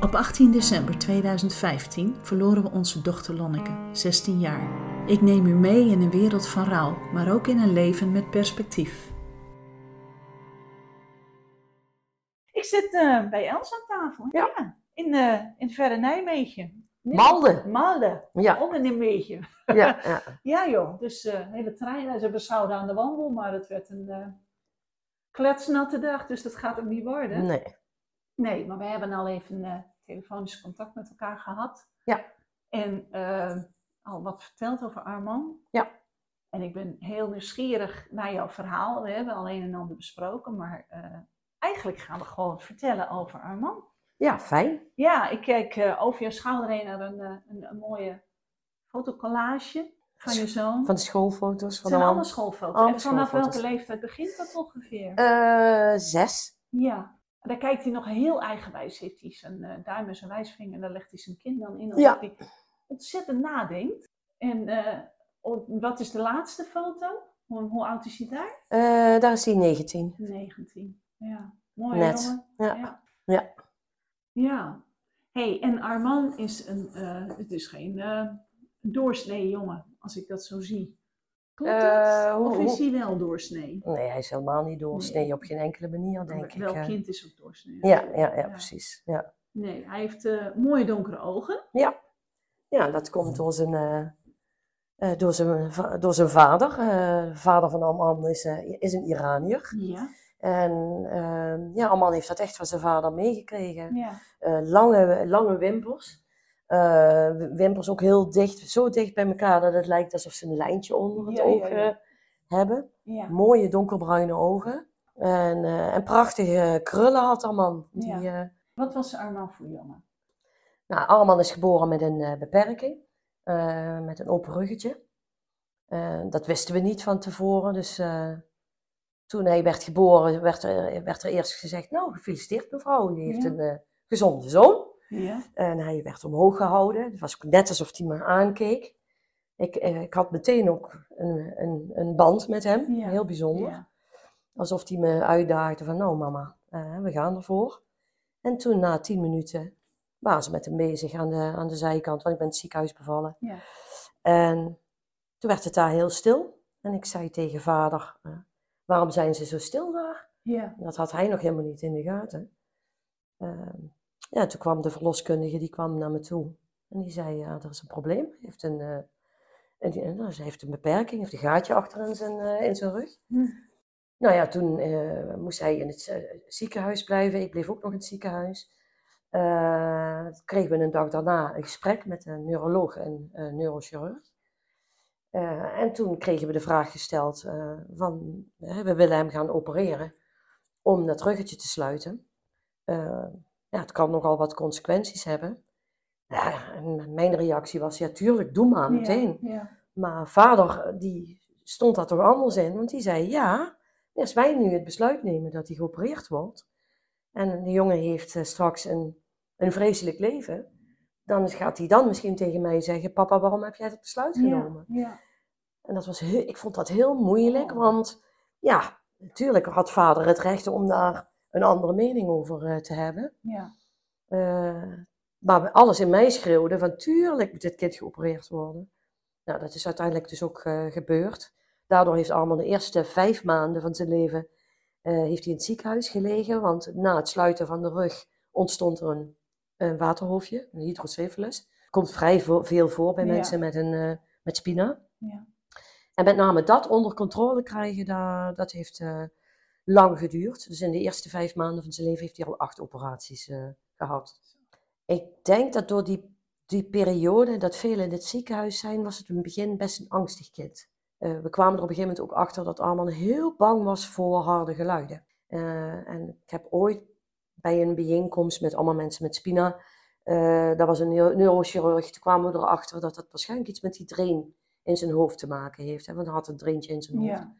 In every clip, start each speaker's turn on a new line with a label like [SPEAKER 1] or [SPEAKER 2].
[SPEAKER 1] Op 18 december 2015 verloren we onze dochter Lonneke, 16 jaar. Ik neem u mee in een wereld van rouw, maar ook in een leven met perspectief.
[SPEAKER 2] Ik zit eh, bij Els aan tafel.
[SPEAKER 3] Ja.
[SPEAKER 2] in, eh in verre Nijmegen.
[SPEAKER 3] Malden.
[SPEAKER 2] Malden.
[SPEAKER 3] Ja,
[SPEAKER 2] Onder Nijmegen.
[SPEAKER 3] ja, ja.
[SPEAKER 2] Ja joh, dus eh hele trein. Ze zouden aan de wandel, maar het werd een eh kletsnatte dag, dus dat gaat ook niet worden.
[SPEAKER 3] Nee.
[SPEAKER 2] Nee, maar we hebben al even eh, telefonisch contact met elkaar gehad.
[SPEAKER 3] Ja.
[SPEAKER 2] En eh, al wat verteld over Arman.
[SPEAKER 3] Ja.
[SPEAKER 2] En ik ben heel nieuwsgierig naar jouw verhaal. We hebben al een en ander besproken, maar eh, eigenlijk gaan we gewoon vertellen over Arman.
[SPEAKER 3] Ja, fijn.
[SPEAKER 2] Ja, ik kijk eh, over je schouder heen naar een, eh, een, een mooie fotocollage van je zoon.
[SPEAKER 3] Van de schoolfoto's. Van
[SPEAKER 2] zijn
[SPEAKER 3] man.
[SPEAKER 2] schoolfoto's. En vanaf
[SPEAKER 3] schoolfoto's.
[SPEAKER 2] welke leeftijd begint dat ongeveer?
[SPEAKER 3] Zes.
[SPEAKER 2] Ja, en daar kijkt hij nog heel eigenwijs. Heeft hij zijn eh, duim en zijn wijsvinger en daar legt hij zijn kin dan in.
[SPEAKER 3] Ja.
[SPEAKER 2] Alsof hij ontzettend nadenkt. En eh, wat is de laatste foto? Hoe, hoe oud is hij daar?
[SPEAKER 3] Eh, daar is hij 19.
[SPEAKER 2] 19. Ja, mooi
[SPEAKER 3] Net,
[SPEAKER 2] jongen.
[SPEAKER 3] ja.
[SPEAKER 2] Ja.
[SPEAKER 3] Ja.
[SPEAKER 2] Ja. hey, en Arman is een, het is geen doorsnee jongen, als ik dat zo zie. Klopt dat?
[SPEAKER 3] Eh, hoe-
[SPEAKER 2] of is hij wel doorsnee?
[SPEAKER 3] Nee, hij is helemaal niet doorsnee
[SPEAKER 2] Nee.
[SPEAKER 3] op geen enkele manier, denk ik.
[SPEAKER 2] Welk
[SPEAKER 3] eh.
[SPEAKER 2] kind is ook doorsnee?
[SPEAKER 3] Ja, ja, ja, precies. Ja.
[SPEAKER 2] Nee, hij heeft eh, mooie donkere ogen.
[SPEAKER 3] ja, dat komt door zijn, door zijn, door zijn vader. De vader van Amman is, is een Iranier.
[SPEAKER 2] Ja,
[SPEAKER 3] En ja, Amman heeft dat echt van zijn vader meegekregen.
[SPEAKER 2] ja.
[SPEAKER 3] Lange, lange wimpers. Eh, wimpers ook heel dicht, zo dicht bij elkaar dat het lijkt alsof ze een lijntje onder het
[SPEAKER 2] Ja,
[SPEAKER 3] oog
[SPEAKER 2] ja.
[SPEAKER 3] eh, hebben. Mooie donkerbruine ogen. En, eh, en prachtige krullen had Arman. Die,
[SPEAKER 2] Wat was Arman voor jongen?
[SPEAKER 3] nou, Arman is geboren met een beperking. met een open ruggetje. Dat wisten we niet van tevoren. Dus toen hij werd geboren, werd er, werd er eerst gezegd: Nou, gefeliciteerd mevrouw, die heeft
[SPEAKER 2] Ja.
[SPEAKER 3] een gezonde zoon.
[SPEAKER 2] Ja,
[SPEAKER 3] En hij werd omhoog gehouden. Het was net alsof hij me aankeek. Ik, eh, ik had meteen ook een, een, een band met hem,
[SPEAKER 2] Ja.
[SPEAKER 3] heel bijzonder.
[SPEAKER 2] ja.
[SPEAKER 3] Alsof hij me uitdaagde van, nou mama, eh, we gaan ervoor. En toen na tien minuten waren ze met hem bezig aan de, aan de zijkant, want ik ben in het ziekenhuis bevallen.
[SPEAKER 2] Ja.
[SPEAKER 3] En toen werd het daar heel stil. En ik zei tegen vader, eh, waarom zijn ze zo stil daar?
[SPEAKER 2] ja.
[SPEAKER 3] Dat had hij nog helemaal niet in de gaten. Ehm, ja, toen kwam de verloskundige, die kwam naar me toe. En die zei, ja, er is een probleem. Hij heeft een, eh, en die- nou, ze heeft een beperking, heeft een gaatje achter in zijn, eh, in zijn rug.
[SPEAKER 2] Hm.
[SPEAKER 3] Nou ja, toen eh, moest hij in het ziekenhuis blijven. Ik bleef ook nog in het ziekenhuis. Kregen we een dag daarna een gesprek met een neuroloog en een neurochirurg. En toen kregen we de vraag gesteld van, we willen hem gaan opereren om dat ruggetje te sluiten. Ja, het kan nogal wat consequenties hebben. Ja, en mijn reactie was, ja tuurlijk, doe maar meteen.
[SPEAKER 2] Ja,
[SPEAKER 3] Maar vader, eh, die stond daar toch anders in, want die zei, ja, als wij nu het besluit nemen dat hij geopereerd wordt, en de jongen heeft eh, straks een, een vreselijk leven, dan gaat hij dan misschien tegen mij zeggen, papa, waarom heb jij dat besluit genomen?
[SPEAKER 2] ja.
[SPEAKER 3] En dat was heel, ik vond dat heel moeilijk,
[SPEAKER 2] Oh.
[SPEAKER 3] want ja, natuurlijk had vader het recht om daar een andere mening over eh, te hebben.
[SPEAKER 2] ja.
[SPEAKER 3] Eh, maar alles in mij schreeuwde van tuurlijk moet dit kind geopereerd worden. Nou, dat is uiteindelijk dus ook eh, gebeurd. Daardoor heeft Arman de eerste vijf maanden van zijn leven heeft hij in het ziekenhuis gelegen. Want na het sluiten van de rug ontstond er een, een waterhoofdje, een hydrocephalus. Komt vrij veel voor bij
[SPEAKER 2] Ja.
[SPEAKER 3] mensen met, een, met spina.
[SPEAKER 2] Ja.
[SPEAKER 3] En met name dat onder controle krijgen, dat, dat heeft lang geduurd. Dus in de eerste vijf maanden van zijn leven heeft hij al acht operaties eh, gehad. Ik denk dat door die, die periode dat velen in het ziekenhuis zijn, was het in het begin best een angstig kind. Eh, we kwamen er op een gegeven moment ook achter dat Arman heel bang was voor harde geluiden. Eh, en ik heb ooit bij een bijeenkomst met allemaal mensen met spina dat was een neu- neurochirurg. Toen kwamen we erachter dat dat waarschijnlijk iets met die drain in zijn hoofd te maken heeft. Hè? Want hij had een draintje in zijn hoofd
[SPEAKER 2] Ja.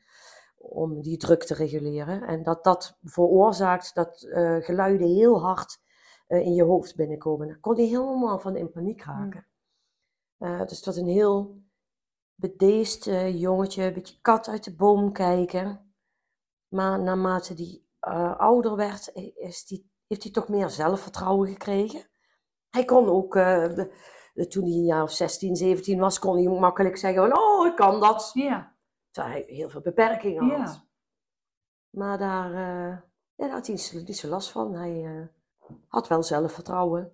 [SPEAKER 3] Om die druk te reguleren. En dat dat veroorzaakt dat eh, geluiden heel hard eh, in je hoofd binnenkomen. Daar kon hij helemaal van in paniek raken. Eh, dus het was een heel bedeesd jongetje, een beetje kat uit de boom kijken. Maar naarmate die ouder werd, is die, heeft hij toch meer zelfvertrouwen gekregen. Hij kon ook, de- toen hij een jaar of 16, 17 was, kon hij makkelijk zeggen van, oh, ik kan dat.
[SPEAKER 2] Ja.
[SPEAKER 3] Terwijl hij heel veel beperkingen had.
[SPEAKER 2] Ja.
[SPEAKER 3] Maar daar, eh, ja, daar had hij niet zo- niet zo last van. Hij eh, had wel zelfvertrouwen.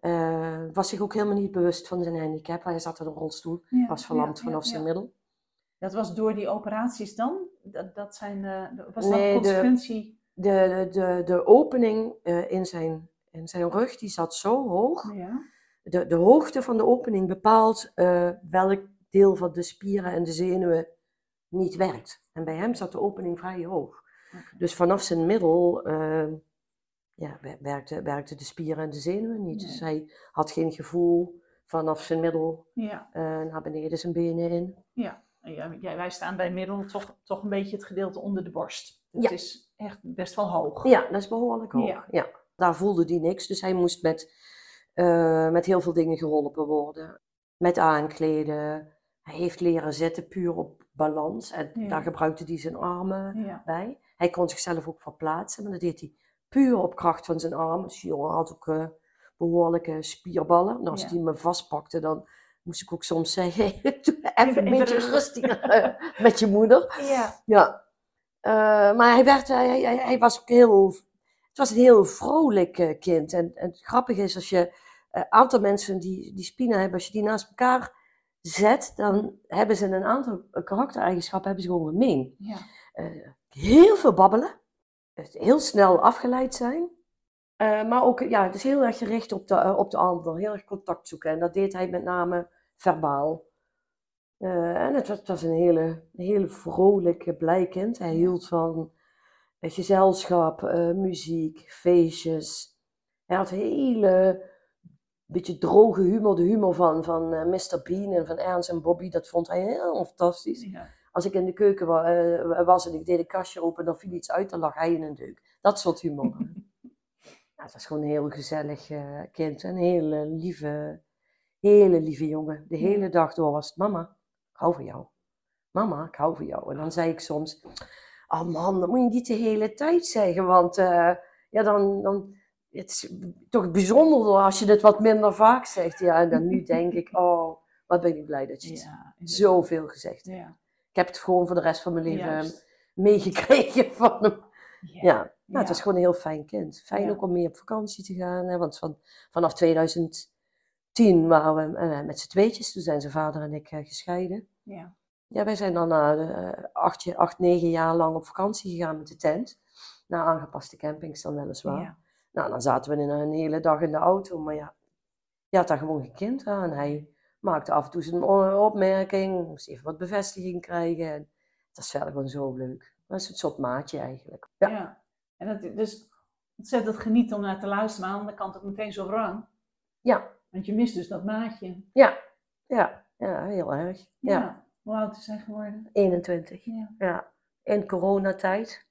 [SPEAKER 3] Eh, was zich ook helemaal niet bewust van zijn handicap. Hij zat in een rolstoel,
[SPEAKER 2] Ja,
[SPEAKER 3] was verlamd vanaf zijn middel.
[SPEAKER 2] Dat was door die operaties dan? Dat, dat zijn, was dat
[SPEAKER 3] Nee,
[SPEAKER 2] consequentie?
[SPEAKER 3] De, de, de, de opening in, zijn, in zijn rug die zat zo hoog.
[SPEAKER 2] Ja.
[SPEAKER 3] De, de hoogte van de opening bepaalt welk deel van de spieren en de zenuwen niet werkt. En bij hem zat de opening vrij hoog. Dus vanaf zijn middel eh, ja, wer- werkte, werkte de spieren en de zenuwen niet.
[SPEAKER 2] Nee.
[SPEAKER 3] Dus hij had geen gevoel vanaf zijn middel
[SPEAKER 2] Ja,
[SPEAKER 3] eh, naar beneden zijn benen in.
[SPEAKER 2] ja. Ja, jij- wij staan bij middel toch, toch een beetje het gedeelte onder de borst. Het
[SPEAKER 3] Ja.
[SPEAKER 2] is echt best wel hoog.
[SPEAKER 3] Ja, dat is behoorlijk hoog.
[SPEAKER 2] Ja.
[SPEAKER 3] Ja. Daar voelde hij niks, dus hij moest met, eh, met heel veel dingen geholpen worden. Met aankleden. Hij heeft leren zitten puur op balans. En
[SPEAKER 2] Ja.
[SPEAKER 3] daar gebruikte hij zijn armen
[SPEAKER 2] Ja.
[SPEAKER 3] bij. Hij kon zichzelf ook verplaatsen, maar dat deed hij puur op kracht van zijn armen. Dus die jongen had ook eh, behoorlijke spierballen. En als
[SPEAKER 2] Ja.
[SPEAKER 3] hij me vastpakte, dan moest ik ook soms zeggen, even een beetje
[SPEAKER 2] rustig.
[SPEAKER 3] rustiger eh, met je moeder.
[SPEAKER 2] Ja.
[SPEAKER 3] Ja. Eh, maar hij, werd, hij, hij, hij was ook heel... Het was een heel vrolijk kind. En, en het grappige is, als je een aantal mensen die, die spina hebben, als je die naast elkaar zet, dan hebben ze een aantal karaktereigenschappen hebben ze gewoon gemeen.
[SPEAKER 2] Ja.
[SPEAKER 3] Eh, heel veel babbelen. Heel snel afgeleid zijn. Eh, maar ook, ja, het is heel erg gericht op de, eh, op de ander. Heel erg contact zoeken. En dat deed hij met name verbaal. En het was, het was een hele, hele vrolijke, blij kind. Hij hield van gezelschap, muziek, feestjes. Hij had hele, beetje droge humor. De humor van, van eh, Mr. Bean en van Ernst en Bobby. Dat vond hij heel fantastisch.
[SPEAKER 2] Ja.
[SPEAKER 3] Als ik in de keuken wa- eh, was en ik deed een kastje open, dan viel iets uit, dan lag hij in een deuk. Dat soort humor. ja, het was gewoon een heel gezellig eh, kind. Een hele lieve, hele lieve jongen. De hele dag door was het, mama, ik hou van jou. Mama, ik hou van jou. En dan zei ik soms, oh man, dat moet je niet de hele tijd zeggen, want ja, dan, dan, het is toch bijzonder als je dit wat minder vaak zegt. Ja, en dan nu denk ik, oh, wat ben ik blij dat je het zoveel gezegd hebt.
[SPEAKER 2] Ja.
[SPEAKER 3] Ik heb het gewoon voor de rest van mijn leven
[SPEAKER 2] Juist.
[SPEAKER 3] meegekregen van hem.
[SPEAKER 2] Ja.
[SPEAKER 3] Ja, nou, het was gewoon een heel fijn kind. Fijn
[SPEAKER 2] Ja.
[SPEAKER 3] ook om mee op vakantie te gaan. Hè, want van, vanaf 2010 waren we eh, met z'n tweetjes. Toen zijn zijn vader en ik eh, gescheiden.
[SPEAKER 2] Ja.
[SPEAKER 3] Ja, wij zijn dan eh, acht, acht, negen jaar lang op vakantie gegaan met de tent. Naar aangepaste campings dan weliswaar. Nou, dan zaten we in een hele dag in de auto. Maar ja, je had daar gewoon geen kind aan. Hij maakte af en toe zijn opmerking. Moest even wat bevestiging krijgen. En dat is verder gewoon zo leuk. Dat is een soort maatje eigenlijk. Ja.
[SPEAKER 2] Ja. En dat is dus ontzettend genieten om naar te luisteren, maar aan de andere kant ook meteen zo wrang.
[SPEAKER 3] Ja,
[SPEAKER 2] Want je mist dus dat maatje.
[SPEAKER 3] ja, ja, ja heel erg. Ja,
[SPEAKER 2] Ja. Hoe oud is hij geworden?
[SPEAKER 3] 21.
[SPEAKER 2] Ja.
[SPEAKER 3] Ja, in coronatijd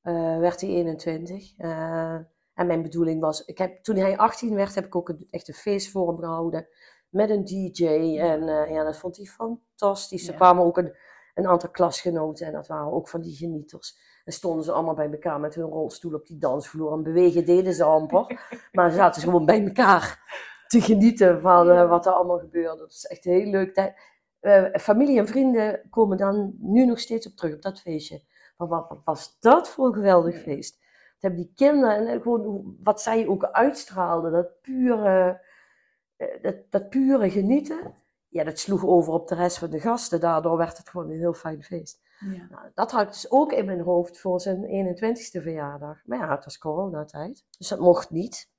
[SPEAKER 3] eh, werd hij 21. eh, en mijn bedoeling was, ik heb, toen hij 18 werd, heb ik ook een, echt een feest voor hem gehouden. Met een DJ. En eh, ja, dat vond hij fantastisch. Er
[SPEAKER 2] Ja.
[SPEAKER 3] kwamen ook een, een aantal klasgenoten en dat waren ook van die genieters. En stonden ze allemaal bij elkaar met hun rolstoel op die dansvloer. En bewegen deden ze amper. maar ze zaten gewoon bij elkaar te genieten van eh, wat er allemaal gebeurde. Dat is echt heel leuk. Eh, familie en vrienden komen dan nu nog steeds op terug, op dat feestje. Van wat, wat was dat voor een geweldig feest? Dat hebben die kinderen en eh, gewoon wat zij ook uitstraalden, dat pure, eh, dat, dat pure genieten. Ja, dat sloeg over op de rest van de gasten. Daardoor werd het gewoon een heel fijn feest.
[SPEAKER 2] Ja.
[SPEAKER 3] Nou, dat had ik dus ook in mijn hoofd voor zijn 21ste verjaardag. Maar ja, het was coronatijd, dus dat mocht niet.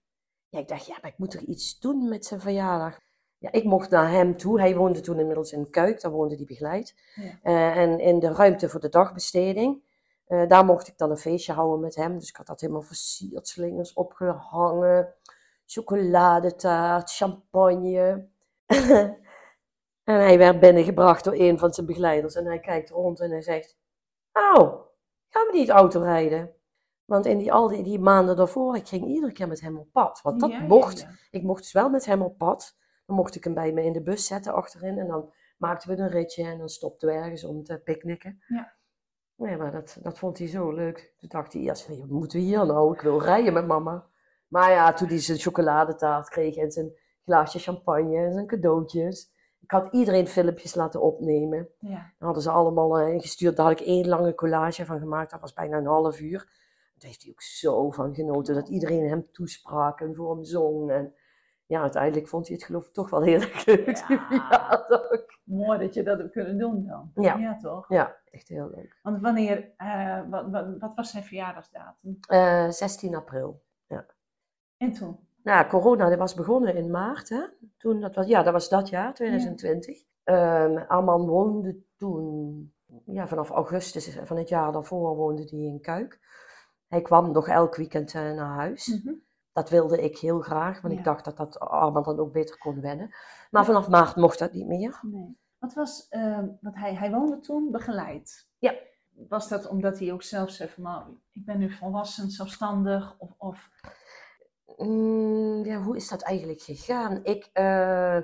[SPEAKER 3] Ja, ik dacht, ja, maar ik moet er iets doen met zijn verjaardag. Ja, ik mocht naar hem toe. Hij woonde toen inmiddels in Kuik, daar woonde hij begeleid.
[SPEAKER 2] Ja.
[SPEAKER 3] Eh, en in de ruimte voor de dagbesteding, eh, daar mocht ik dan een feestje houden met hem. Dus ik had dat helemaal versierd, slingers opgehangen, chocoladetaart, champagne. en hij werd binnengebracht door een van zijn begeleiders en hij kijkt rond en hij zegt, nou, gaan we niet autorijden? Want in die, al die, die maanden daarvoor, ik ging iedere keer met hem op pad. Want dat
[SPEAKER 2] Ja, ja,
[SPEAKER 3] mocht.
[SPEAKER 2] ja.
[SPEAKER 3] Ik mocht dus wel met hem op pad. Dan mocht ik hem bij me in de bus zetten achterin. En dan maakten we een ritje en dan stopten we ergens om te picknicken.
[SPEAKER 2] Ja.
[SPEAKER 3] Nee, maar dat, dat vond hij zo leuk. Toen dacht hij wat moeten we hier nou? Ik wil rijden met mama. Maar ja, toen hij zijn chocoladetaart kreeg en zijn glaasje champagne en zijn cadeautjes. Ik had iedereen filmpjes laten opnemen.
[SPEAKER 2] Ja.
[SPEAKER 3] Dan hadden ze allemaal eh, ingestuurd. Daar had ik één lange collage van gemaakt. Dat was bijna een half uur. Daar heeft hij ook zo van genoten. Dat iedereen hem toesprak en voor hem zong. En ja, uiteindelijk vond hij het geloof ik toch wel heel erg leuk.
[SPEAKER 2] Ja. Mooi dat je dat hebt kunnen doen dan.
[SPEAKER 3] Ja.
[SPEAKER 2] toch?
[SPEAKER 3] Ja, echt heel leuk.
[SPEAKER 2] Want wanneer, eh, wat, wat, wat was zijn verjaardagsdatum?
[SPEAKER 3] Eh, 16 april.
[SPEAKER 2] En toen?
[SPEAKER 3] Nou, corona dat was begonnen in maart. Hè? Toen, dat was, ja, dat was dat jaar, 2020. Ehm Arman woonde toen, ja, vanaf augustus van het jaar daarvoor woonde hij in Kuik. Hij kwam nog elk weekend eh, naar huis.
[SPEAKER 2] Mhm.
[SPEAKER 3] Dat wilde ik heel graag, want
[SPEAKER 2] Ja.
[SPEAKER 3] ik dacht dat dat Arman dan ook beter kon wennen. Maar vanaf maart mocht dat niet meer.
[SPEAKER 2] Nee. Wat was, eh, want hij, hij woonde toen begeleid.
[SPEAKER 3] Ja.
[SPEAKER 2] Was dat omdat hij ook zelf zei van, nou, ik ben nu volwassen, zelfstandig, of, of
[SPEAKER 3] Mm, ja, hoe is dat eigenlijk gegaan? Ik eh,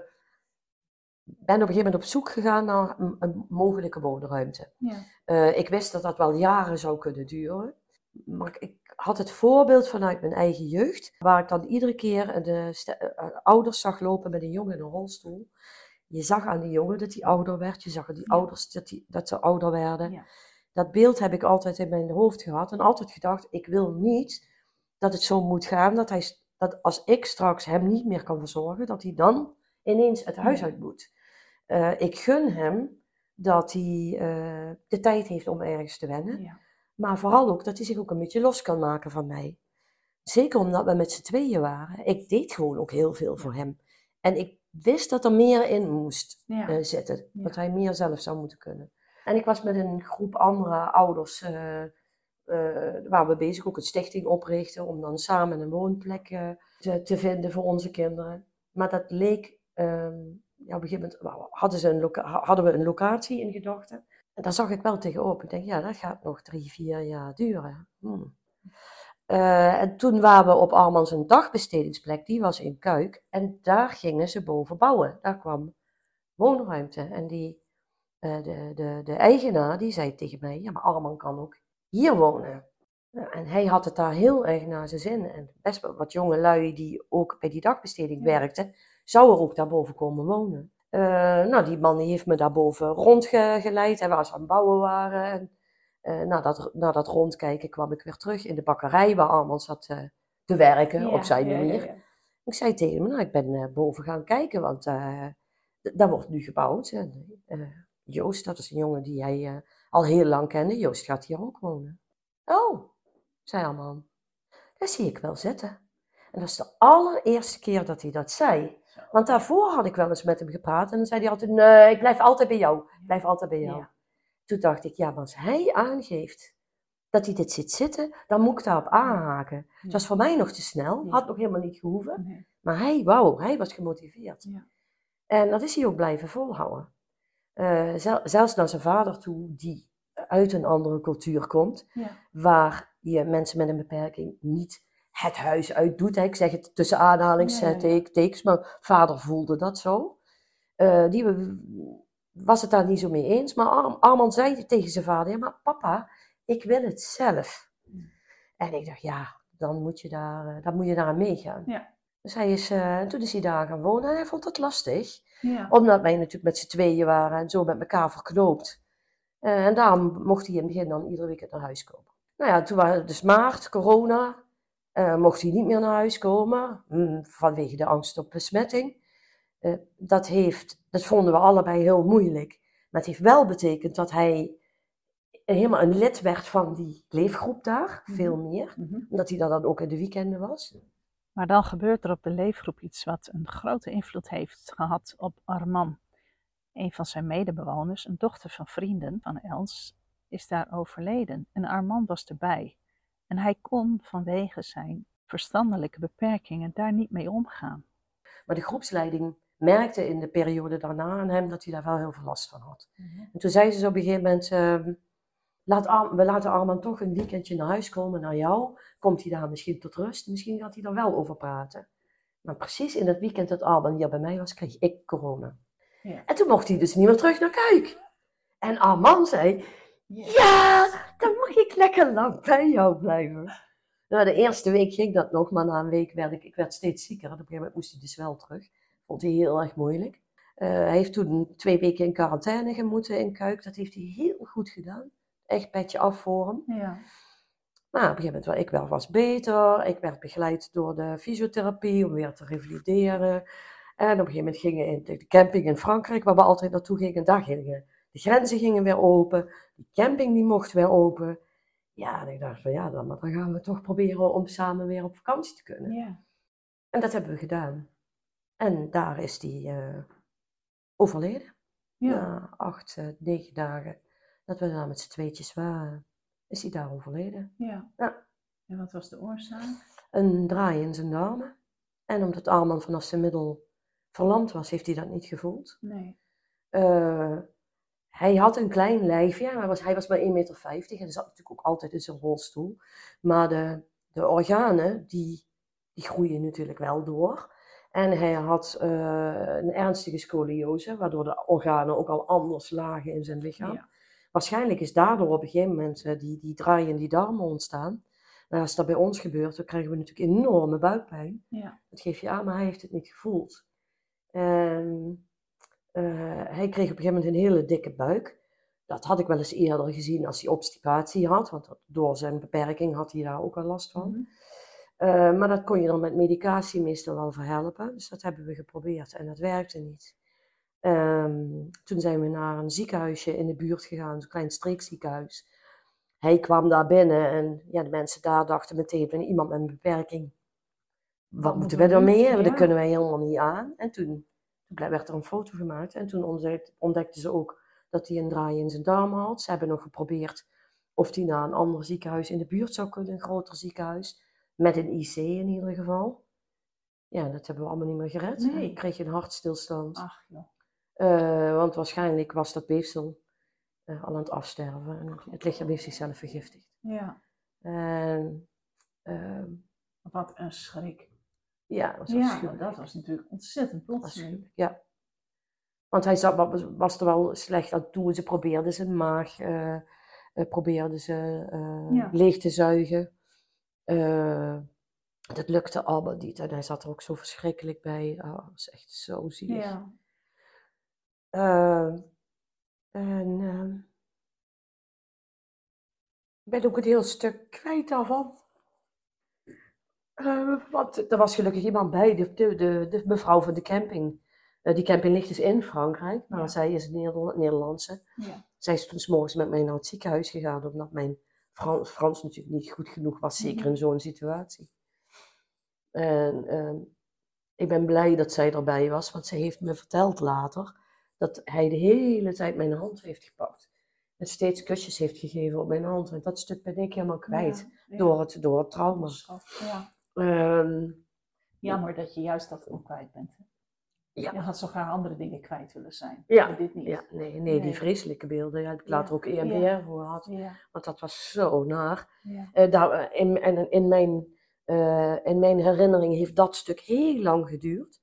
[SPEAKER 3] ben op een gegeven moment op zoek gegaan naar een, een mogelijke woonruimte.
[SPEAKER 2] ja.
[SPEAKER 3] Eh, ik wist dat dat wel jaren zou kunnen duren. Maar ik had het voorbeeld vanuit mijn eigen jeugd, waar ik dan iedere keer de ste- eh, ouders zag lopen met een jongen in een rolstoel. Je zag aan die jongen dat hij ouder werd, je zag aan die
[SPEAKER 2] Ja.
[SPEAKER 3] ouders dat, die, dat ze ouder werden.
[SPEAKER 2] Ja.
[SPEAKER 3] Dat beeld heb ik altijd in mijn hoofd gehad en altijd gedacht, ik wil niet dat het zo moet gaan, dat, hij, dat als ik straks hem niet meer kan verzorgen, dat hij dan ineens het huis uit moet. Eh, ik gun hem dat hij eh, de tijd heeft om ergens te wennen.
[SPEAKER 2] Ja.
[SPEAKER 3] Maar vooral ook dat hij zich ook een beetje los kan maken van mij. Zeker omdat we met z'n tweeën waren. Ik deed gewoon ook heel veel voor hem. En ik wist dat er meer in moest
[SPEAKER 2] Ja.
[SPEAKER 3] eh, zitten.
[SPEAKER 2] Ja.
[SPEAKER 3] Dat hij meer zelf zou moeten kunnen. En ik was met een groep andere ouders, eh, eh, waar we bezig ook een stichting oprichten. Om dan samen een woonplek te, te vinden voor onze kinderen. Maar dat leek, ehm, ja, op een gegeven moment hadden, ze een hadden we een locatie in gedachten. En daar zag ik wel tegenop. Ik denk, ja, dat gaat nog drie, vier jaar duren. Hmm. Eh, en toen waren we op Armans een dagbestedingsplek, die was in Kuik. En daar gingen ze boven bouwen. Daar kwam woonruimte. En die, eh, de, de, de eigenaar, die zei tegen mij, ja, maar Arman kan ook hier wonen. Nou, en hij had het daar heel erg naar zijn zin. En best wat jonge lui die ook bij die dagbesteding werkten, zouden ook daarboven komen wonen. Eh, nou, die man die heeft me daarboven rondgeleid en waar ze aan het bouwen waren. En eh, na, dat, na dat rondkijken kwam ik weer terug in de bakkerij waar Arman zat eh, te werken
[SPEAKER 2] Ja,
[SPEAKER 3] op zijn
[SPEAKER 2] ja,
[SPEAKER 3] manier.
[SPEAKER 2] ja.
[SPEAKER 3] Ik zei tegen hem, nou, ik ben boven gaan kijken, want daar wordt nu gebouwd. En, Joost, dat is een jongen die eh, al heel lang kende. Joost gaat hier ook wonen. Oh, zei Arman. Dat zie ik wel zitten. En dat is de allereerste keer dat hij dat zei. Want daarvoor had ik wel eens met hem gepraat en dan zei hij altijd, nee, ik blijf altijd bij jou. Ik blijf altijd bij jou.
[SPEAKER 2] Ja.
[SPEAKER 3] Toen dacht ik, ja, maar als hij aangeeft dat hij dit zit zitten, dan moet ik daarop aanhaken. Dat was voor mij nog te snel, had nog helemaal niet gehoeven.
[SPEAKER 2] Nee.
[SPEAKER 3] Maar hij, wauw, hij was gemotiveerd.
[SPEAKER 2] Ja.
[SPEAKER 3] En dat is hij ook blijven volhouden. Eh, zel- zelfs naar zijn vader toe, die uit een andere cultuur komt, waar je mensen met een beperking niet het huis uit doet. Hè. Ik zeg het tussen aanhalingstekens, maar vader voelde dat zo. Eh, die was het daar niet zo mee eens. Maar Ar- Arman zei tegen zijn vader, ja, maar papa, ik wil het zelf.
[SPEAKER 2] Hmm.
[SPEAKER 3] En ik dacht, ja, dan moet je daar, eh, dan moet je daar aan meegaan.
[SPEAKER 2] Ja.
[SPEAKER 3] Dus hij is, eh, toen is hij daar gaan wonen en hij vond het lastig.
[SPEAKER 2] Ja.
[SPEAKER 3] Omdat wij natuurlijk met z'n tweeën waren en zo met elkaar verknoopt. En daarom mocht hij in het begin dan iedere weekend naar huis komen. Nou ja, toen was het dus maart, corona. Eh, mocht hij niet meer naar huis komen mm, vanwege de angst op besmetting. Eh, dat, heeft, dat vonden we allebei heel moeilijk. Maar het heeft wel betekend dat hij helemaal een lid werd van die leefgroep daar,
[SPEAKER 2] Mhm.
[SPEAKER 3] veel meer.
[SPEAKER 2] Mhm.
[SPEAKER 3] Omdat hij daar dan ook in de weekenden was.
[SPEAKER 4] Maar dan gebeurt er op de leefgroep iets wat een grote invloed heeft gehad op Arman. Een van zijn medebewoners, een dochter van vrienden van Els, is daar overleden. En Arman was erbij. En hij kon vanwege zijn verstandelijke beperkingen daar niet mee omgaan.
[SPEAKER 3] Maar de groepsleiding merkte in de periode daarna aan hem dat hij daar wel heel veel last van had. En toen zei ze op een gegeven moment, ehm, laat Ar- we laten Arman toch een weekendje naar huis komen naar jou. Komt hij daar misschien tot rust? Misschien gaat hij daar wel over praten. Maar precies in het weekend dat Arman hier bij mij was, kreeg ik corona.
[SPEAKER 2] Ja.
[SPEAKER 3] En toen mocht hij dus niet meer terug naar Kuik. En Arman zei, ja, dan mag ik lekker lang bij jou blijven. Nou, de eerste week ging dat nog, maar na een week werd ik, ik werd steeds zieker. En op een gegeven moment moest hij dus wel terug. Vond hij heel erg moeilijk. Eh, hij heeft toen twee weken in quarantaine gemoeten in Kuik. Dat heeft hij heel goed gedaan. Echt petje af voor hem.
[SPEAKER 2] Ja.
[SPEAKER 3] Maar op een gegeven moment werd ik wel vast beter. Ik werd begeleid door de fysiotherapie om weer te revalideren. En op een gegeven moment gingen in de camping in Frankrijk, waar we altijd naartoe gingen, daar gingen de grenzen gingen weer open. Die camping die mocht weer open. Ja, en ik dacht van ja, dan, maar dan gaan we toch proberen om samen weer op vakantie te kunnen.
[SPEAKER 2] Ja.
[SPEAKER 3] En dat hebben we gedaan. En daar is hij eh, overleden.
[SPEAKER 2] Ja.
[SPEAKER 3] Na acht, eh, negen dagen dat we daar met z'n tweetjes waren, is hij daar overleden.
[SPEAKER 2] Ja.
[SPEAKER 3] Ja.
[SPEAKER 2] En wat was de oorzaak?
[SPEAKER 3] Een draai in zijn darmen. En omdat Arman vanaf zijn middel verlamd was, heeft hij dat niet gevoeld.
[SPEAKER 2] Nee.
[SPEAKER 3] Eh, hij had een klein lijfje, hij was, hij was maar 1,50 meter en zat natuurlijk ook altijd in zijn rolstoel. Maar de, de organen, die, die groeien natuurlijk wel door. En hij had eh, een ernstige scoliose, waardoor de organen ook al anders lagen in zijn lichaam.
[SPEAKER 2] Ja.
[SPEAKER 3] Waarschijnlijk is daardoor op een gegeven moment eh, die, die draai in die darmen ontstaan. Nou, als dat bij ons gebeurt, dan krijgen we natuurlijk enorme buikpijn.
[SPEAKER 2] Ja.
[SPEAKER 3] Dat geef je aan, maar hij heeft het niet gevoeld. En eh, hij kreeg op een gegeven moment een hele dikke buik. Dat had ik wel eens eerder gezien als hij obstipatie had, want door zijn beperking had hij daar ook al last van.
[SPEAKER 2] Mhm.
[SPEAKER 3] Eh, maar dat kon je dan met medicatie meestal wel verhelpen. Dus dat hebben we geprobeerd en dat werkte niet. Ehm, toen zijn we naar een ziekenhuisje in de buurt gegaan, zo'n klein streekziekenhuis. Hij kwam daar binnen en ja, de mensen daar dachten meteen van iemand met een beperking. Wat,
[SPEAKER 2] Wat
[SPEAKER 3] moeten we ermee? Want dat
[SPEAKER 2] Ja.
[SPEAKER 3] kunnen wij helemaal niet aan. En toen werd er een foto gemaakt en toen ontdekte, ontdekten ze ook dat hij een draai in zijn darm had. Ze hebben nog geprobeerd of hij naar een ander ziekenhuis in de buurt zou kunnen, een groter ziekenhuis. Met een IC in ieder geval. Ja, dat hebben we allemaal niet meer gered.
[SPEAKER 2] Nee.
[SPEAKER 3] Hij kreeg een hartstilstand.
[SPEAKER 2] Ach joh.
[SPEAKER 3] Eh, want waarschijnlijk was dat weefsel eh, al aan het afsterven. En het lichaam heeft zichzelf vergiftigd.
[SPEAKER 2] Ja.
[SPEAKER 3] En ehm,
[SPEAKER 2] Wat een schrik.
[SPEAKER 3] Ja, dat was
[SPEAKER 2] Ja, dat was natuurlijk ontzettend plotseling.
[SPEAKER 3] Ja. Want hij zat, was, was er wel slecht aan toe. Ze probeerden zijn maag eh, probeerden ze, eh,
[SPEAKER 2] Ja.
[SPEAKER 3] leeg te zuigen. Dat lukte allemaal niet. En hij zat er ook zo verschrikkelijk bij. Oh, dat was echt zo zielig.
[SPEAKER 2] Ja.
[SPEAKER 3] Eh, en ehm, ik ben ook een heel stuk kwijt daarvan. Eh, want er was gelukkig iemand bij, de, de, de, de mevrouw van de camping. Eh, die camping ligt dus in Frankrijk, maar
[SPEAKER 2] Ja.
[SPEAKER 3] zij is een Nederla- Nederlandse.
[SPEAKER 2] Ja.
[SPEAKER 3] Zij is toen 's morgens met mij naar het ziekenhuis gegaan, omdat mijn Frans, Frans natuurlijk niet goed genoeg was, zeker
[SPEAKER 2] Mhm.
[SPEAKER 3] in zo'n situatie. En ehm, ik ben blij dat zij erbij was, want zij heeft me verteld later dat hij de hele tijd mijn hand heeft gepakt. En steeds kusjes heeft gegeven op mijn hand. En dat stuk ben ik helemaal kwijt
[SPEAKER 2] Ja.
[SPEAKER 3] door, het, door het.
[SPEAKER 2] Ja.
[SPEAKER 3] Ehm,
[SPEAKER 2] Jammer dat je juist dat ook kwijt bent. hè.
[SPEAKER 3] Ja.
[SPEAKER 2] Je had zo graag andere dingen kwijt willen zijn.
[SPEAKER 3] Ja,
[SPEAKER 2] Maar dit niet.
[SPEAKER 3] ja, nee, nee,
[SPEAKER 2] Nee.
[SPEAKER 3] die vreselijke beelden. Ja, heb ik
[SPEAKER 2] Ja,
[SPEAKER 3] later ook EMDR
[SPEAKER 2] ja.
[SPEAKER 3] voor gehad. Want dat was zo naar. Eh, daar, eh, in, en in, mijn, eh, in mijn herinnering heeft dat stuk heel lang geduurd.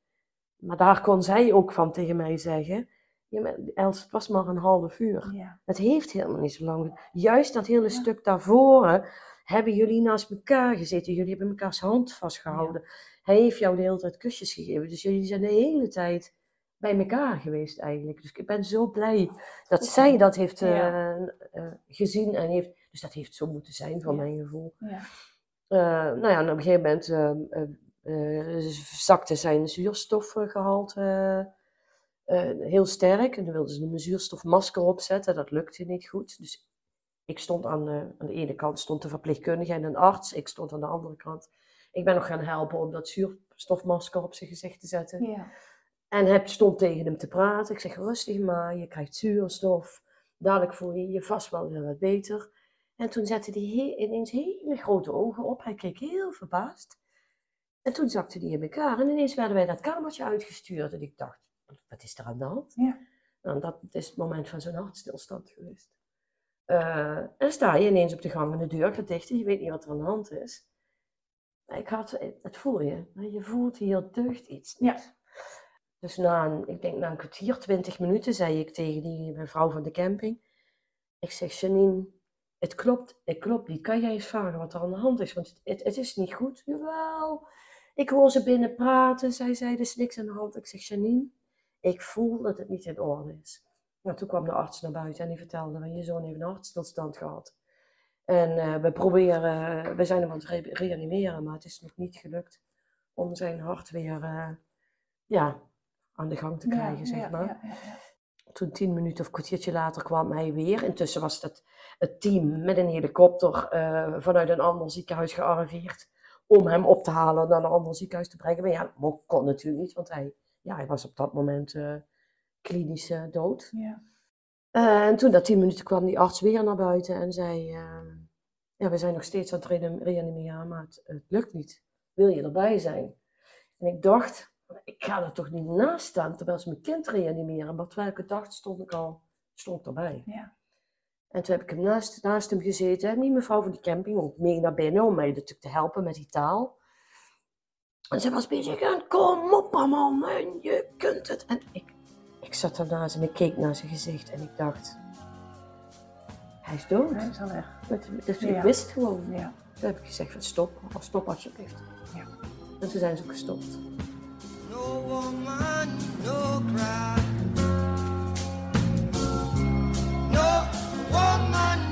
[SPEAKER 3] Maar daar kon zij ook van tegen mij zeggen. Ja, Els, het was maar een half uur. Het heeft helemaal niet zo lang. Juist dat hele stuk daarvoor hebben jullie naast elkaar gezeten. Jullie hebben elkaars hand vastgehouden. Hij heeft jou de hele tijd kusjes gegeven. Dus jullie zijn de hele tijd bij elkaar geweest eigenlijk. Dus ik ben zo blij dat zij dat heeft eh, eh, gezien en heeft. Dus dat heeft zo moeten zijn, van
[SPEAKER 2] Ja.
[SPEAKER 3] mijn gevoel.
[SPEAKER 2] Ja.
[SPEAKER 3] Eh, nou ja, en op een gegeven moment zakte zijn zuurstofgehalte eh, heel sterk. En dan wilden ze een zuurstofmasker opzetten. Dat lukte niet goed. Dus ik stond aan de, aan de ene kant stond de verpleegkundige en een arts. Ik stond aan de andere kant. Ik ben nog gaan helpen om dat zuurstofmasker op zijn gezicht te zetten.
[SPEAKER 2] Ja.
[SPEAKER 3] En heb, stond tegen hem te praten. Ik zeg, rustig maar, je krijgt zuurstof. Dadelijk voel je je vast wel weer wat beter. En toen zette hij he- ineens hele grote ogen op. Hij keek heel verbaasd. En toen zakte die in elkaar en ineens werden wij dat kamertje uitgestuurd. En ik dacht, wat is er aan de hand?
[SPEAKER 2] Ja.
[SPEAKER 3] Nou, dat is het moment van zo'n hartstilstand geweest. Eh, en sta je ineens op de gang en de deur gaat dicht en je weet niet wat er aan de hand is. Maar ik had, het voel je, je voelt hier deugt iets
[SPEAKER 2] Ja.
[SPEAKER 3] Dus na een, ik denk na een kwartier, twintig minuten, zei ik tegen die mevrouw van de camping. Ik zeg, Janine, het klopt, het klopt niet. Kan jij eens vragen wat er aan de hand is? Want het, het, het is niet goed. Jawel. Ik hoor ze binnen praten. Zij zei, er is niks aan de hand. Ik zeg, Janine, ik voel dat het niet in orde is. Nou, toen kwam de arts naar buiten en die vertelde, je zoon heeft een hartstilstand gehad. En eh, we proberen, we zijn hem aan het re- reanimeren, maar het is nog niet gelukt om zijn hart weer eh, ja, aan de gang te krijgen,
[SPEAKER 2] Ja,
[SPEAKER 3] zeg
[SPEAKER 2] ja,
[SPEAKER 3] maar.
[SPEAKER 2] ja.
[SPEAKER 3] Toen tien minuten of kwartiertje later kwam hij weer. Intussen was het, het team met een helikopter eh, vanuit een ander ziekenhuis gearriveerd. Om hem op te halen en naar een ander ziekenhuis te brengen. Maar ja, dat kon natuurlijk niet, want hij, ja, hij was op dat moment klinisch eh, dood.
[SPEAKER 2] Ja.
[SPEAKER 3] Eh, en toen na tien minuten kwam die arts weer naar buiten en zei... eh, ja, we zijn nog steeds aan het reanim- reanimeren, maar het, het lukt niet. Wil je erbij zijn? En ik dacht, ik ga er toch niet naast staan terwijl ze mijn kind reanimeren. Maar terwijl ik het dacht, stond ik al stond erbij.
[SPEAKER 2] Ja.
[SPEAKER 3] En toen heb ik hem naast, naast hem gezeten. En die mevrouw van die camping ook mee naar binnen om mij natuurlijk te helpen met die taal. En ze was bezig en kom op man, en je kunt het. En ik, ik zat daarnaast en ik keek naar zijn gezicht en ik dacht, hij is dood.
[SPEAKER 2] Hij is al weg.
[SPEAKER 3] Dus
[SPEAKER 2] Ja.
[SPEAKER 3] ik wist gewoon.
[SPEAKER 2] Ja.
[SPEAKER 3] Toen heb ik gezegd van stop, stop alsjeblieft.
[SPEAKER 2] Ja.
[SPEAKER 3] En toen zijn ze ook gestopt.
[SPEAKER 5] No woman, no cry. No woman,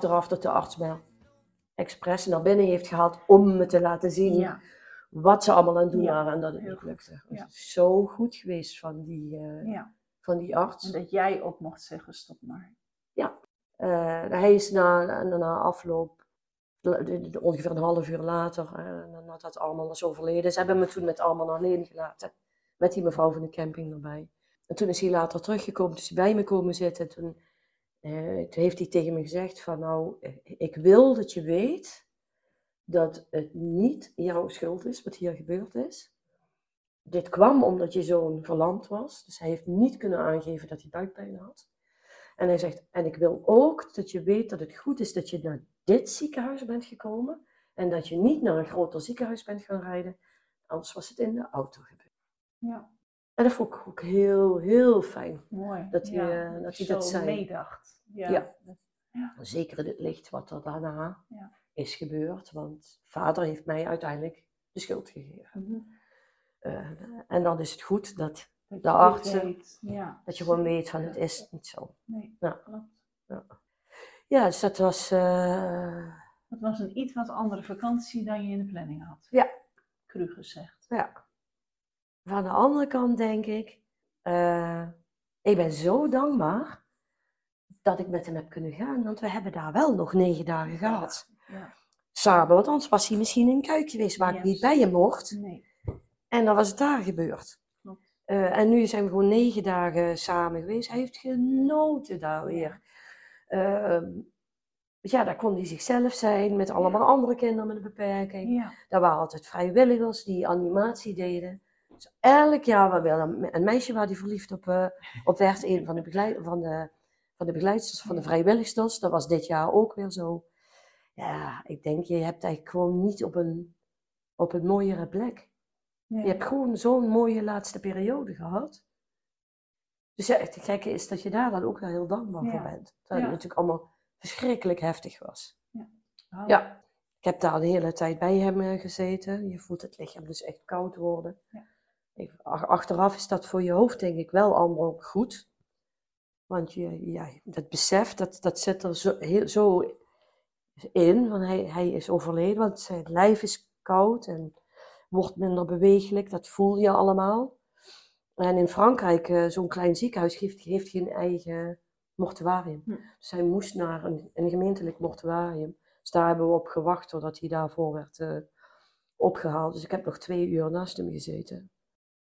[SPEAKER 3] achteraf dat de arts mij expres naar binnen heeft gehaald om me te laten zien
[SPEAKER 2] Ja.
[SPEAKER 3] wat ze allemaal aan het doen
[SPEAKER 2] Ja,
[SPEAKER 3] waren en dat het niet
[SPEAKER 2] goed.
[SPEAKER 3] lukte. Het
[SPEAKER 2] Ja.
[SPEAKER 3] is zo goed geweest van die, eh,
[SPEAKER 2] ja.
[SPEAKER 3] van die arts.
[SPEAKER 2] En dat jij ook mocht zeggen, stop maar.
[SPEAKER 3] Eh, hij is na, na, na afloop de- de- de- ongeveer een half uur later, eh, nadat Arman was overleden. Ze hebben me toen met Arman alleen gelaten. Met die mevrouw van de camping erbij. En toen is hij later teruggekomen, dus bij me komen zitten. Toen, eh, toen heeft hij tegen me gezegd van nou, eh, ik wil dat je weet dat het niet jouw schuld is wat hier gebeurd is. Dit kwam omdat je zoon verlamd was. Dus hij heeft niet kunnen aangeven dat hij buikpijn had. En hij zegt, en ik wil ook dat je weet dat het goed is dat je naar dit ziekenhuis bent gekomen. En dat je niet naar een groter ziekenhuis bent gaan rijden. Anders was het in de auto gebeurd.
[SPEAKER 2] Ja,
[SPEAKER 3] En dat vond ik ook heel, heel fijn.
[SPEAKER 2] mooi.
[SPEAKER 3] Dat hij,
[SPEAKER 2] ja,
[SPEAKER 3] dat hij dat zei.
[SPEAKER 2] meedacht. Ja.
[SPEAKER 3] Ja.
[SPEAKER 2] Ja.
[SPEAKER 3] Zeker in het licht wat er daarna is gebeurd. Want vader heeft mij uiteindelijk de schuld gegeven.
[SPEAKER 2] Mhm.
[SPEAKER 3] Eh, en dan is het goed dat,
[SPEAKER 2] Dat
[SPEAKER 3] De artsen, dat je gewoon weet van het is niet zo.
[SPEAKER 2] Nee,
[SPEAKER 3] Ja.
[SPEAKER 2] klopt.
[SPEAKER 3] Ja, dus dat was... eh,
[SPEAKER 2] Het was een iets wat andere vakantie dan je in de planning had.
[SPEAKER 3] Ja.
[SPEAKER 2] Cru gezegd.
[SPEAKER 3] Ja. Van de andere kant denk ik, eh, ik ben zo dankbaar dat ik met hem heb kunnen gaan, want we hebben daar wel nog negen dagen gehad.
[SPEAKER 2] Ja.
[SPEAKER 3] Samen, want anders was hij misschien in een kuik geweest waar ik niet bij hem mocht.
[SPEAKER 2] Nee.
[SPEAKER 3] En dan was het daar gebeurd. Eh, en nu zijn we gewoon negen dagen samen geweest. Hij heeft genoten daar weer. Ehm, ja, daar kon hij zichzelf zijn met allemaal andere kinderen met een beperking.
[SPEAKER 2] Ja.
[SPEAKER 3] Daar waren altijd vrijwilligers die animatie deden. Dus elk jaar wel een, een meisje waar hij verliefd op, eh, op werd. Een van de, begeleid, van, de, van de begeleidsters, van de
[SPEAKER 2] Ja.
[SPEAKER 3] vrijwilligsters. Dat was dit jaar ook weer zo. Ja, ik denk, je hebt eigenlijk gewoon niet op een, op een mooiere plek.
[SPEAKER 2] Nee.
[SPEAKER 3] Je hebt gewoon zo'n mooie laatste periode gehad. Dus ja, het gekke is dat je daar dan ook wel heel dankbaar voor
[SPEAKER 2] Ja.
[SPEAKER 3] bent. Terwijl
[SPEAKER 2] Ja.
[SPEAKER 3] het natuurlijk allemaal verschrikkelijk heftig was.
[SPEAKER 2] Oh.
[SPEAKER 3] Ja. Ik heb daar de hele tijd bij hem eh, gezeten. Je voelt het lichaam dus echt koud worden.
[SPEAKER 2] Ja.
[SPEAKER 3] Achteraf is dat voor je hoofd denk ik wel allemaal goed. Want je, ja, dat besef, dat, dat zit er zo, heel, zo in. Want hij, hij is overleden, want zijn lijf is koud en wordt minder bewegelijk. Dat voel je allemaal. En in Frankrijk, eh, zo'n klein ziekenhuis heeft, heeft geen eigen mortuarium.
[SPEAKER 2] Hm.
[SPEAKER 3] Dus hij moest naar een, een gemeentelijk mortuarium. Dus daar hebben we op gewacht totdat hij daarvoor werd eh, opgehaald. Dus ik heb nog twee uur naast hem gezeten.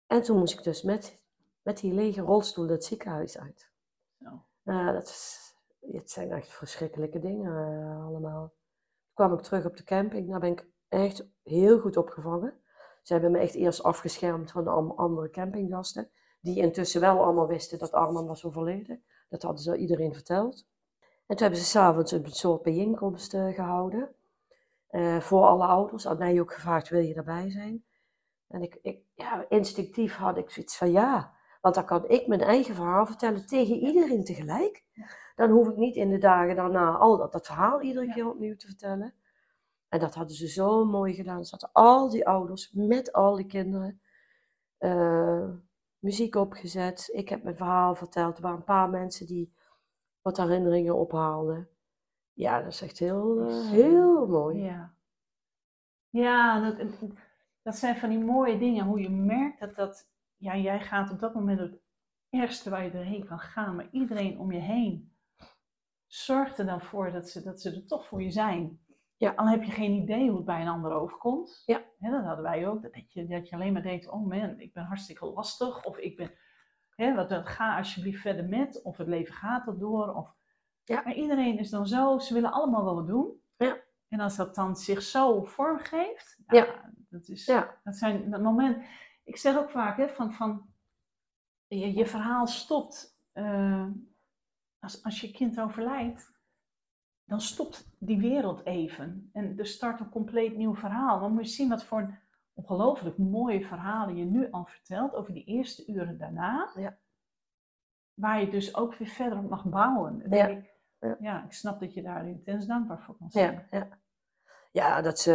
[SPEAKER 3] En toen moest ik dus met, met die lege rolstoel het ziekenhuis uit.
[SPEAKER 2] Zo.
[SPEAKER 3] Nou, dat is, het zijn echt verschrikkelijke dingen eh, allemaal. Toen kwam ik terug op de camping. Daar ben ik echt heel goed opgevangen. Ze hebben me echt eerst afgeschermd van de andere campinggasten. Die intussen wel allemaal wisten dat Arman was overleden. Dat hadden ze iedereen verteld. En toen hebben ze s'avonds een soort bijeenkomst eh, gehouden. eh, voor alle ouders. Had mij ook gevraagd, wil je erbij zijn? En ik, ik, ja, instinctief had ik zoiets van ja. Want dan kan ik mijn eigen verhaal vertellen tegen iedereen tegelijk. Dan hoef ik niet in de dagen daarna al dat, dat verhaal iedere keer opnieuw te vertellen. En dat hadden ze zo mooi gedaan. Ze hadden al die ouders met al die kinderen eh, muziek opgezet. Ik heb mijn verhaal verteld. Er waren een paar mensen die wat herinneringen ophaalden. Ja, dat is echt heel, eh, heel mooi.
[SPEAKER 2] Ja, ja dat, dat zijn van die mooie dingen. Hoe je merkt dat dat. Ja, jij gaat op dat moment het ergste waar je doorheen kan gaan. Maar iedereen om je heen zorgt er dan voor dat ze, dat ze er toch voor je zijn.
[SPEAKER 3] Ja.
[SPEAKER 2] Al heb je geen idee hoe het bij een ander overkomt.
[SPEAKER 3] Ja.
[SPEAKER 2] Dat hadden wij ook. Dat je, dat je alleen maar denkt: oh man, ik ben hartstikke lastig. Of ik ben. Hè, wat, ga alsjeblieft verder met. Of het leven gaat erdoor. Of,
[SPEAKER 3] Ja.
[SPEAKER 2] Maar iedereen is dan zo. Ze willen allemaal wel wat doen. En als dat dan zich zo vormgeeft,
[SPEAKER 3] Ja.
[SPEAKER 2] ja, dat is,
[SPEAKER 3] Ja.
[SPEAKER 2] dat zijn dat moment. Ik zeg ook vaak, hè, van, van je, je verhaal stopt. eh, als, als je kind overlijdt, dan stopt die wereld even. En er start een compleet nieuw verhaal. Dan moet je zien wat voor een ongelooflijk mooie verhalen je nu al vertelt over die eerste uren daarna.
[SPEAKER 3] Ja.
[SPEAKER 2] Waar je dus ook weer verder op mag bouwen.
[SPEAKER 3] Ja.
[SPEAKER 2] Ik,
[SPEAKER 3] Ja.
[SPEAKER 2] ja, ik snap dat je daar intens dankbaar voor kan zijn.
[SPEAKER 3] Ja, ja. ja dat ze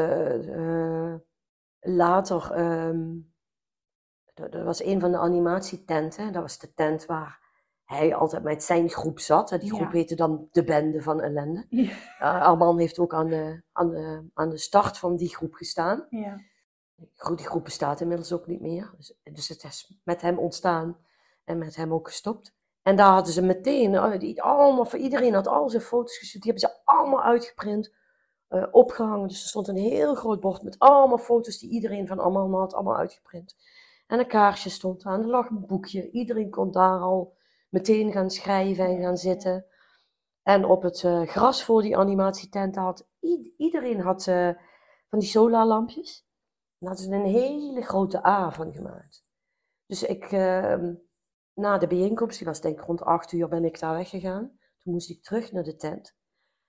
[SPEAKER 3] eh, later. ehm dat, dat was een van de animatietenten. Dat was de tent waar hij altijd met zijn groep zat. Die groep
[SPEAKER 2] Ja.
[SPEAKER 3] heette dan de Bende van Ellende.
[SPEAKER 2] Ja.
[SPEAKER 3] Uh, Arman heeft ook aan de, aan, de, aan de start van die groep gestaan.
[SPEAKER 2] Ja.
[SPEAKER 3] Die groep bestaat inmiddels ook niet meer. Dus, dus het is met hem ontstaan en met hem ook gestopt. En daar hadden ze meteen, die, allemaal, voor iedereen had al zijn foto's gestuurd. Die hebben ze allemaal uitgeprint eh, opgehangen. Dus er stond een heel groot bord met allemaal foto's die iedereen van allemaal had, allemaal uitgeprint. En een kaarsje stond aan, er lag een boekje. Iedereen kon daar al meteen gaan schrijven en gaan zitten. En op het eh, gras voor die animatietent had iedereen had eh, van die solarlampjes. Daar hadden ze een hele grote A van gemaakt. Dus ik, ehm, na de bijeenkomst, die was denk ik rond acht uur, ben ik daar weggegaan. Toen moest ik terug naar de tent.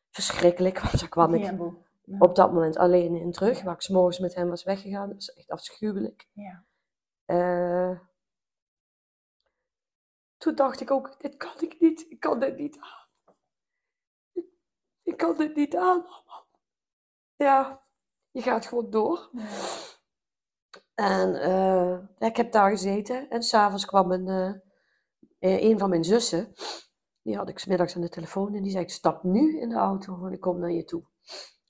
[SPEAKER 3] Verschrikkelijk, want daar kwam ik
[SPEAKER 2] Ja. Ja.
[SPEAKER 3] op dat moment alleen in terug. Waar ik 's morgens met hem was weggegaan. Dat was echt afschuwelijk.
[SPEAKER 2] Ja.
[SPEAKER 3] Eh, toen dacht ik ook, dit kan ik niet. Ik kan dit niet aan. Ik, ik kan dit niet aan. Ja, je gaat gewoon door. En eh, ik heb daar gezeten. En s'avonds kwam een, eh, eh, een van mijn zussen. Die had ik 's middags aan de telefoon. En die zei, ik stap nu in de auto en ik kom naar je toe.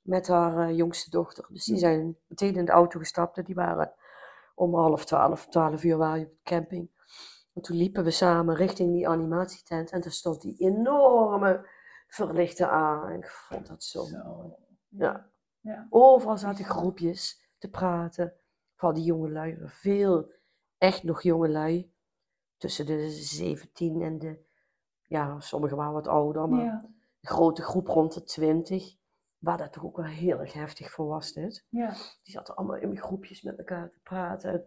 [SPEAKER 3] Met haar eh, jongste dochter. Dus die zijn meteen in de auto gestapt. En die waren om half twaalf, twaalf uur waren we op de camping. En toen liepen we samen richting die animatietent. En daar stond die enorme verlichte aan. Ik vond dat zo. Ja. Overal zaten groepjes te praten. Van die jonge lui. Veel echt nog jonge lui. Tussen de 17 en de... Ja, sommigen waren wat ouder. Maar
[SPEAKER 2] Ja.
[SPEAKER 3] een grote groep rond de 20. Waar dat toch ook wel heel erg heftig voor was dit.
[SPEAKER 2] Ja.
[SPEAKER 3] Die zaten allemaal in groepjes met elkaar te praten. En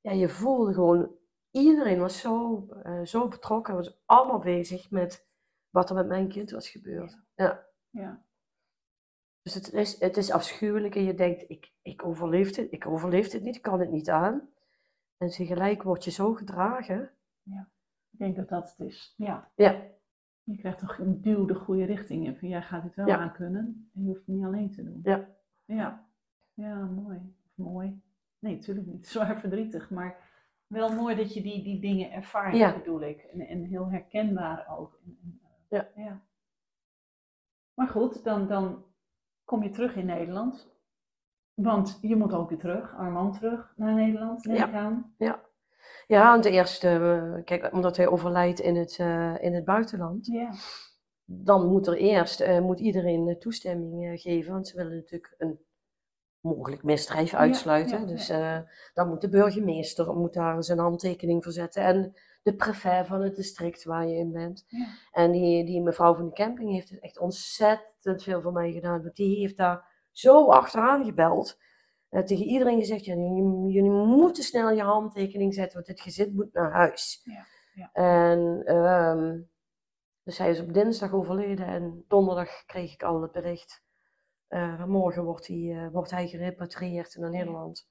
[SPEAKER 3] ja, je voelde gewoon, iedereen was zo, eh, zo betrokken, was allemaal bezig met wat er met mijn kind was gebeurd. Ja.
[SPEAKER 2] Ja.
[SPEAKER 3] Dus het is, het is afschuwelijk en je denkt, ik, ik overleef dit, ik overleef dit niet, ik kan het niet aan. En tegelijk word je zo gedragen.
[SPEAKER 2] Ik denk dat dat het is. Ja.
[SPEAKER 3] Ja,
[SPEAKER 2] Je krijgt toch een duw de goede richting in. Van jij gaat dit wel
[SPEAKER 3] Ja.
[SPEAKER 2] aankunnen. En je hoeft het niet alleen te doen.
[SPEAKER 3] ja,
[SPEAKER 2] Ja. Ja, mooi. Of mooi. Nee, natuurlijk niet. Zwaar verdrietig. Maar wel mooi dat je die, die dingen ervaart,
[SPEAKER 3] Ja.
[SPEAKER 2] bedoel ik. En, en heel herkenbaar ook. En, en, eh,
[SPEAKER 3] Ja.
[SPEAKER 2] ja. Maar goed, dan, dan kom je terug in Nederland. Want je moet ook weer terug, Armand terug naar Nederland, neem
[SPEAKER 3] Ja.
[SPEAKER 2] ik aan.
[SPEAKER 3] ja, en de eerste, eh, kijk, omdat hij overlijdt in het, eh, in het buitenland.
[SPEAKER 2] Ja.
[SPEAKER 3] dan moet er eerst eh, moet iedereen toestemming geven, want ze willen natuurlijk een mogelijk misdrijf uitsluiten.
[SPEAKER 2] ja,
[SPEAKER 3] dus
[SPEAKER 2] ja.
[SPEAKER 3] dan moet de burgemeester moet daar zijn handtekening voor zetten en de prefet van het district waar je in bent.
[SPEAKER 2] Ja.
[SPEAKER 3] En die, die mevrouw van de camping heeft echt ontzettend veel voor mij gedaan, want die heeft daar zo achteraan gebeld. Tegen iedereen gezegd, ja, jullie, jullie moeten snel je handtekening zetten, want dit gezin moet naar huis.
[SPEAKER 2] Ja, ja.
[SPEAKER 3] En ehm, dus hij is op dinsdag overleden en donderdag kreeg ik al het bericht. eh, morgen wordt hij, eh, wordt hij gerepatrieerd naar Nederland.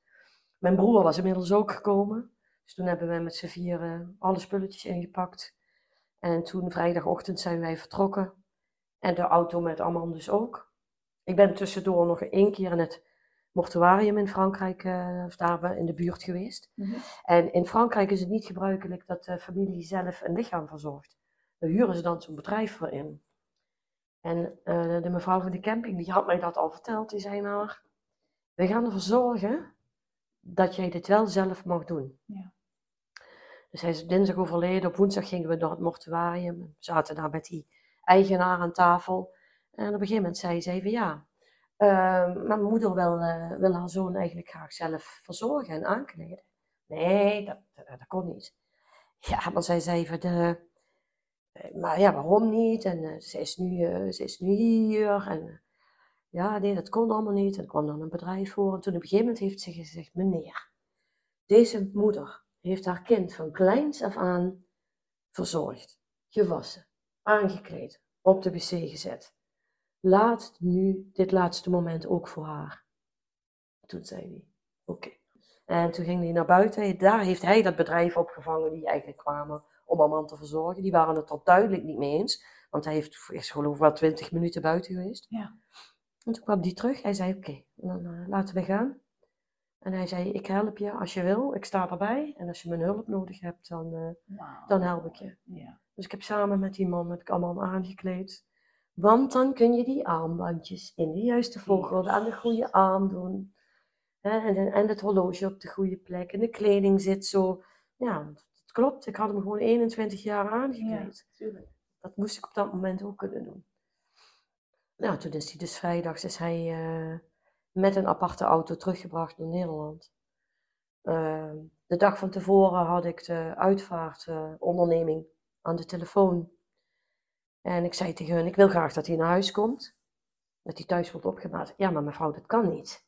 [SPEAKER 3] Mijn broer was inmiddels ook gekomen. Dus toen hebben wij met z'n vieren alle spulletjes ingepakt. En toen vrijdagochtend zijn wij vertrokken. En de auto met Amand dus ook. Ik ben tussendoor nog één keer in het mortuarium in Frankrijk, eh, of daar in de buurt geweest.
[SPEAKER 2] Mhm.
[SPEAKER 3] En in Frankrijk is het niet gebruikelijk dat de familie zelf een lichaam verzorgt. Daar huren ze dan zo'n bedrijf voor in. En eh, de mevrouw van de camping, die had mij dat al verteld. Die zei nou, we gaan ervoor zorgen dat jij dit wel zelf mag doen.
[SPEAKER 2] Ja.
[SPEAKER 3] Dus hij is dinsdag overleden. Op woensdag gingen we naar het mortuarium. We zaten daar met die eigenaar aan tafel. En op een gegeven moment zei zij van ja, eh, mijn moeder wil, eh, wil haar zoon eigenlijk graag zelf verzorgen en aankleden. Nee, dat, dat, dat kon niet. Ja, maar zij zei van eh, maar ja, waarom niet? En eh, ze, is nu, eh, ze is nu hier. En eh, ja, nee, dat kon allemaal niet. En er kwam dan een bedrijf voor. En toen op een gegeven moment heeft ze gezegd, meneer, deze moeder heeft haar kind van kleins af aan verzorgd, gewassen, aangekleed, op de wc gezet. Laat nu dit laatste moment ook voor haar. Toen zei hij, oké. En toen ging hij naar buiten. Daar heeft hij dat bedrijf opgevangen die eigenlijk kwamen om haar man te verzorgen. Die waren het er duidelijk niet mee eens. Want hij heeft, is geloof ik wel twintig minuten buiten geweest.
[SPEAKER 2] Ja.
[SPEAKER 3] En toen kwam hij terug. Hij zei, oké, dan eh, laten we gaan. En hij zei, ik help je als je wil. Ik sta erbij. En als je mijn hulp nodig hebt, dan, eh, dan help ik je.
[SPEAKER 2] Ja.
[SPEAKER 3] Dus ik heb samen met die man heb ik allemaal aangekleed. Want dan kun je die armbandjes in de juiste volgorde aan de goede arm doen. En, en- het horloge op de goede plek. En de kleding zit zo. Ja, het klopt. Ik had hem gewoon 21 jaar
[SPEAKER 2] Ja,
[SPEAKER 3] aangekleed.
[SPEAKER 2] tuurlijk.
[SPEAKER 3] Dat moest ik op dat moment ook kunnen doen. nou, toen is hij dus vrijdags is hij, eh, met een aparte auto teruggebracht naar Nederland. Eh, de dag van tevoren had ik de uitvaartonderneming aan de telefoon. En ik zei tegen hun, ik wil graag dat hij naar huis komt. Dat hij thuis wordt opgebaard. Ja, maar mevrouw, dat kan niet.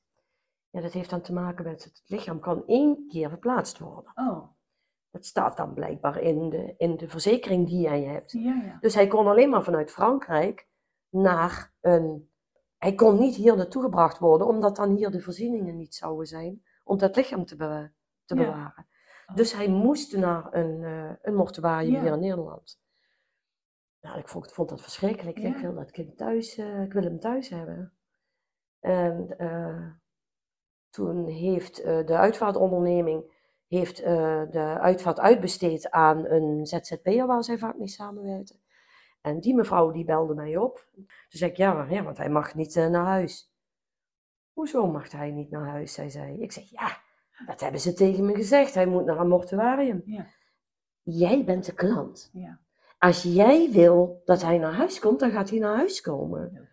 [SPEAKER 3] Ja, dat heeft dan te maken met het lichaam kan één keer verplaatst worden.
[SPEAKER 2] Oh,
[SPEAKER 3] Dat staat dan blijkbaar in de, in de verzekering die jij hebt.
[SPEAKER 2] ja, ja.
[SPEAKER 3] Dus hij kon alleen maar vanuit Frankrijk naar een. Hij kon niet hier naartoe gebracht worden, omdat dan hier de voorzieningen niet zouden zijn om dat lichaam te, bewa- te
[SPEAKER 2] Ja.
[SPEAKER 3] bewaren. Dus hij moest naar een, eh een mortuarium hier in Nederland. Nou, ik vond, vond dat verschrikkelijk. Ik denk,
[SPEAKER 2] Ja.
[SPEAKER 3] ik wil dat kind thuis, eh, ik wil hem thuis hebben. En eh, toen heeft eh, de uitvaartonderneming heeft, de uitvaart uitbesteed aan een ZZP'er waar zij vaak mee samenwerkten. En die mevrouw die belde mij op. Toen zei ik, ja, maar, ja want hij mag niet naar huis. Hoezo mag hij niet naar huis, zei zij. Ik zeg, ja, dat hebben ze tegen me gezegd. Hij moet naar een mortuarium.
[SPEAKER 2] Ja.
[SPEAKER 3] Jij bent de klant.
[SPEAKER 2] Ja.
[SPEAKER 3] Als jij wil dat hij naar huis komt, dan gaat hij naar huis komen.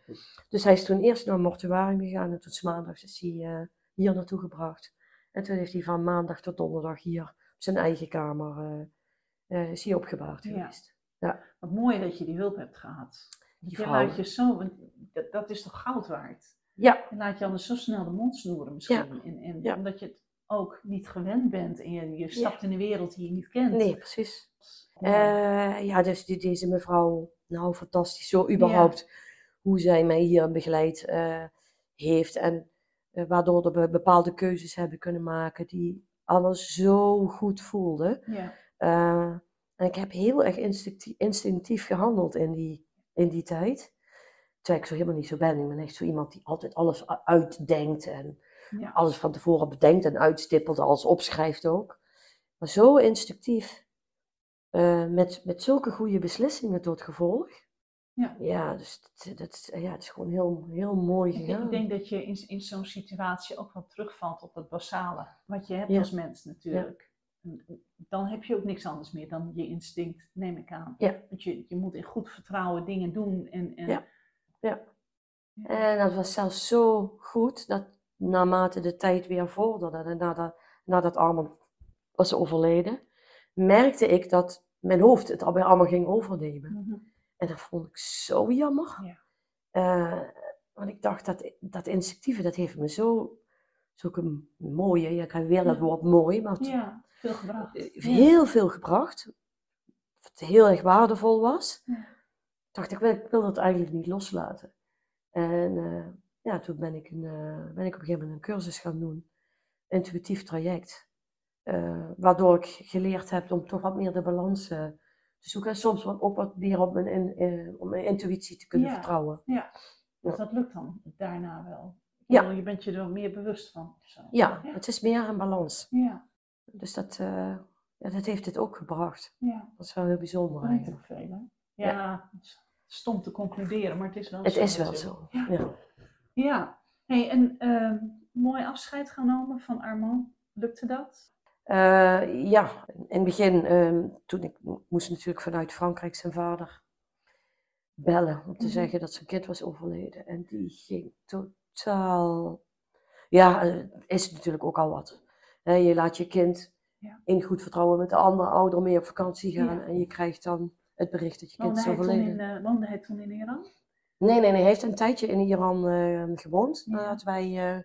[SPEAKER 3] Dus hij is toen eerst naar een mortuarium gegaan en 's maandags is hij eh, hier naartoe gebracht. En toen heeft hij van maandag tot donderdag hier op zijn eigen kamer eh, is hij opgebaard
[SPEAKER 2] Ja.
[SPEAKER 3] geweest.
[SPEAKER 2] Wat mooi dat je die hulp hebt gehad.
[SPEAKER 3] Die
[SPEAKER 2] Je
[SPEAKER 3] vrouw.
[SPEAKER 2] laat je zo, want dat, dat is toch goud waard?
[SPEAKER 3] Ja,
[SPEAKER 2] Je laat je anders zo snel de mond snoeren misschien. En, en
[SPEAKER 3] Ja.
[SPEAKER 2] omdat je het ook niet gewend bent en je, je stapt in een wereld die je niet kent.
[SPEAKER 3] nee, precies.
[SPEAKER 2] Mooi.
[SPEAKER 3] Eh, ja, dus die, deze mevrouw, nou fantastisch, zo überhaupt hoe zij mij hier begeleid eh, heeft. En eh, waardoor we bepaalde keuzes hebben kunnen maken die alles zo goed voelden.
[SPEAKER 2] ja.
[SPEAKER 3] En ik heb heel erg instinctief, instinctief gehandeld in die, in die tijd. Terwijl ik zo helemaal niet zo ben. Ik ben echt zo iemand die altijd alles uitdenkt en
[SPEAKER 2] Ja.
[SPEAKER 3] alles van tevoren bedenkt en uitstippelt, alles opschrijft ook. Maar zo instinctief, eh, met, met zulke goede beslissingen tot gevolg.
[SPEAKER 2] Ja.
[SPEAKER 3] Ja, dus dat, dat, ja, het is gewoon heel, heel mooi
[SPEAKER 2] Ik,
[SPEAKER 3] gegaan.
[SPEAKER 2] ik denk dat je in, in zo'n situatie ook wel terugvalt op het basale. Wat je hebt
[SPEAKER 3] Ja.
[SPEAKER 2] als mens natuurlijk. Dan heb je ook niks anders meer dan je instinct, neem ik aan.
[SPEAKER 3] Ja.
[SPEAKER 2] Want je, je moet in goed vertrouwen dingen doen. En, en,
[SPEAKER 3] Ja. Ja. En dat was zelfs zo goed dat naarmate de tijd weer vorderde en nadat, nadat Armand was overleden, merkte ik dat mijn hoofd het alweer allemaal ging overnemen.
[SPEAKER 2] Mhm.
[SPEAKER 3] En dat vond ik zo jammer.
[SPEAKER 2] Ja.
[SPEAKER 3] Eh, want ik dacht dat dat instinctieve, dat heeft me zo, zulke mooie, ja, ik heb weer dat woord mooi, maar het
[SPEAKER 2] Ja, veel gebracht.
[SPEAKER 3] eh,
[SPEAKER 2] Ja.
[SPEAKER 3] heel veel gebracht. Wat heel erg waardevol was.
[SPEAKER 2] Ja.
[SPEAKER 3] dacht ik, wel, ik wil dat eigenlijk niet loslaten. En eh, ja, toen ben ik, een, ben ik op een gegeven moment een cursus gaan doen. Intuïtief traject. Eh, waardoor ik geleerd heb om toch wat meer de balans eh, te zoeken. En soms wat, ook wat meer op mijn, in, op mijn intuïtie te kunnen
[SPEAKER 2] Ja.
[SPEAKER 3] vertrouwen.
[SPEAKER 2] Ja, dus
[SPEAKER 3] Ja.
[SPEAKER 2] dat lukt dan daarna wel.
[SPEAKER 3] Ja.
[SPEAKER 2] Je bent je er meer bewust van. zo.
[SPEAKER 3] Ja,
[SPEAKER 2] ja.
[SPEAKER 3] het is meer een balans.
[SPEAKER 2] Ja,
[SPEAKER 3] Dus dat, eh, ja, dat heeft het ook gebracht.
[SPEAKER 2] ja.
[SPEAKER 3] Dat is wel heel bijzonder
[SPEAKER 2] Dat
[SPEAKER 3] eigenlijk.
[SPEAKER 2] veel, hè? Ja, het stom te concluderen, maar het is wel
[SPEAKER 3] Het
[SPEAKER 2] zo.
[SPEAKER 3] is wel zo.
[SPEAKER 2] Ja.
[SPEAKER 3] Ja.
[SPEAKER 2] Ja, hey, en ehm, mooi afscheid genomen van Armand. Lukte dat?
[SPEAKER 3] Eh, ja, in het begin, ehm, toen ik mo- moest natuurlijk vanuit Frankrijk zijn vader bellen om te
[SPEAKER 2] Mhm.
[SPEAKER 3] zeggen dat zijn kind was overleden. En die ging totaal, ja, eh, is natuurlijk ook al wat. Je laat je kind
[SPEAKER 2] Ja.
[SPEAKER 3] in goed vertrouwen met de andere ouder mee op vakantie gaan
[SPEAKER 2] Ja.
[SPEAKER 3] en je krijgt dan het bericht dat je kind is
[SPEAKER 2] hij,
[SPEAKER 3] overleden.
[SPEAKER 2] in, eh, woonde hij toen in Iran?
[SPEAKER 3] Nee, nee, nee. Hij heeft een tijdje in Iran eh, gewoond
[SPEAKER 2] Ja.
[SPEAKER 3] nadat wij eh,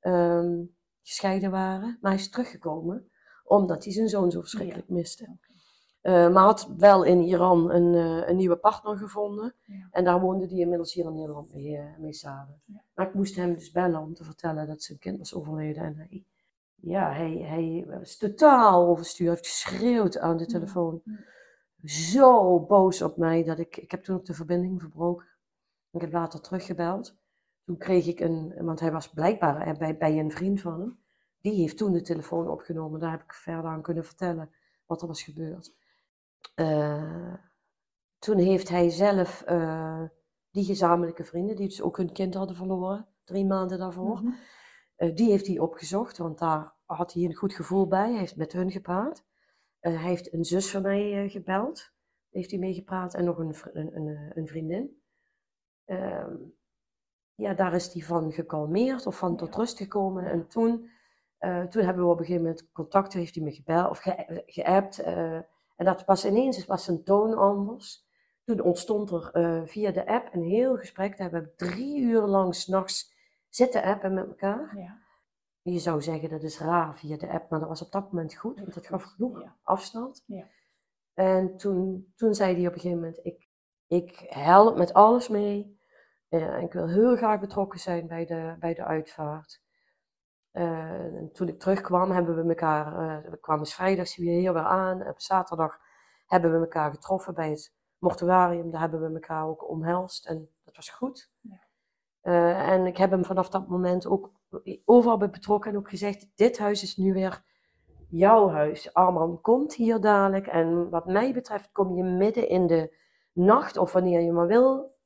[SPEAKER 3] ehm, gescheiden waren. Maar hij is teruggekomen omdat hij zijn zoon zo verschrikkelijk miste. Eh, maar had wel in Iran een, eh, een nieuwe partner gevonden.
[SPEAKER 2] Ja.
[SPEAKER 3] En daar woonde hij inmiddels hier in Nederland mee, eh, mee samen. Maar ik moest hem dus bellen om te vertellen dat zijn kind was overleden. En hij, ja, hij, hij was totaal overstuur. Hij heeft geschreeuwd aan de telefoon. Zo boos op mij dat ik, ik heb toen ook de verbinding verbroken. Ik heb later teruggebeld. Toen kreeg ik een, want hij was blijkbaar bij, bij een vriend van hem. Die heeft toen de telefoon opgenomen. Daar heb ik verder aan kunnen vertellen wat er was gebeurd. Eh, toen heeft hij zelf eh, die gezamenlijke vrienden, die dus ook hun kind hadden verloren, drie maanden daarvoor,
[SPEAKER 2] Mhm.
[SPEAKER 3] eh, die heeft hij opgezocht, want daar had hij een goed gevoel bij. Hij heeft met hun gepraat. Hij heeft een zus van mij gebeld, heeft hij mee gepraat, en nog een, een, een, een vriendin. Ehm, ja, daar is hij van gekalmeerd of van tot rust gekomen. En toen, eh, toen hebben we op een gegeven moment contact, heeft hij me gebeld of ge- geappt. eh, en dat was ineens, was zijn toon anders. Toen ontstond er eh, via de app een heel gesprek. Daar hebben we drie uur lang s'nachts zitten appen met elkaar.
[SPEAKER 2] Ja.
[SPEAKER 3] Je zou zeggen dat is raar via de app, maar dat was op dat moment goed, want het gaf genoeg
[SPEAKER 2] Ja.
[SPEAKER 3] afstand.
[SPEAKER 2] Ja.
[SPEAKER 3] En toen, toen zei hij op een gegeven moment, ik, ik help met alles mee. Eh, en ik wil heel graag betrokken zijn bij de, bij de uitvaart. Eh, en toen ik terugkwam, hebben we elkaar, eh, we kwamen 's vrijdags weer hier weer aan. Op zaterdag hebben we elkaar getroffen bij het mortuarium. Daar hebben we elkaar ook omhelst en dat was goed.
[SPEAKER 2] Ja.
[SPEAKER 3] Eh, en ik heb hem vanaf dat moment ook overal bij betrokken en ook gezegd, dit huis is nu weer jouw huis. Arman komt hier dadelijk en wat mij betreft kom je midden in de nacht of wanneer je maar wil.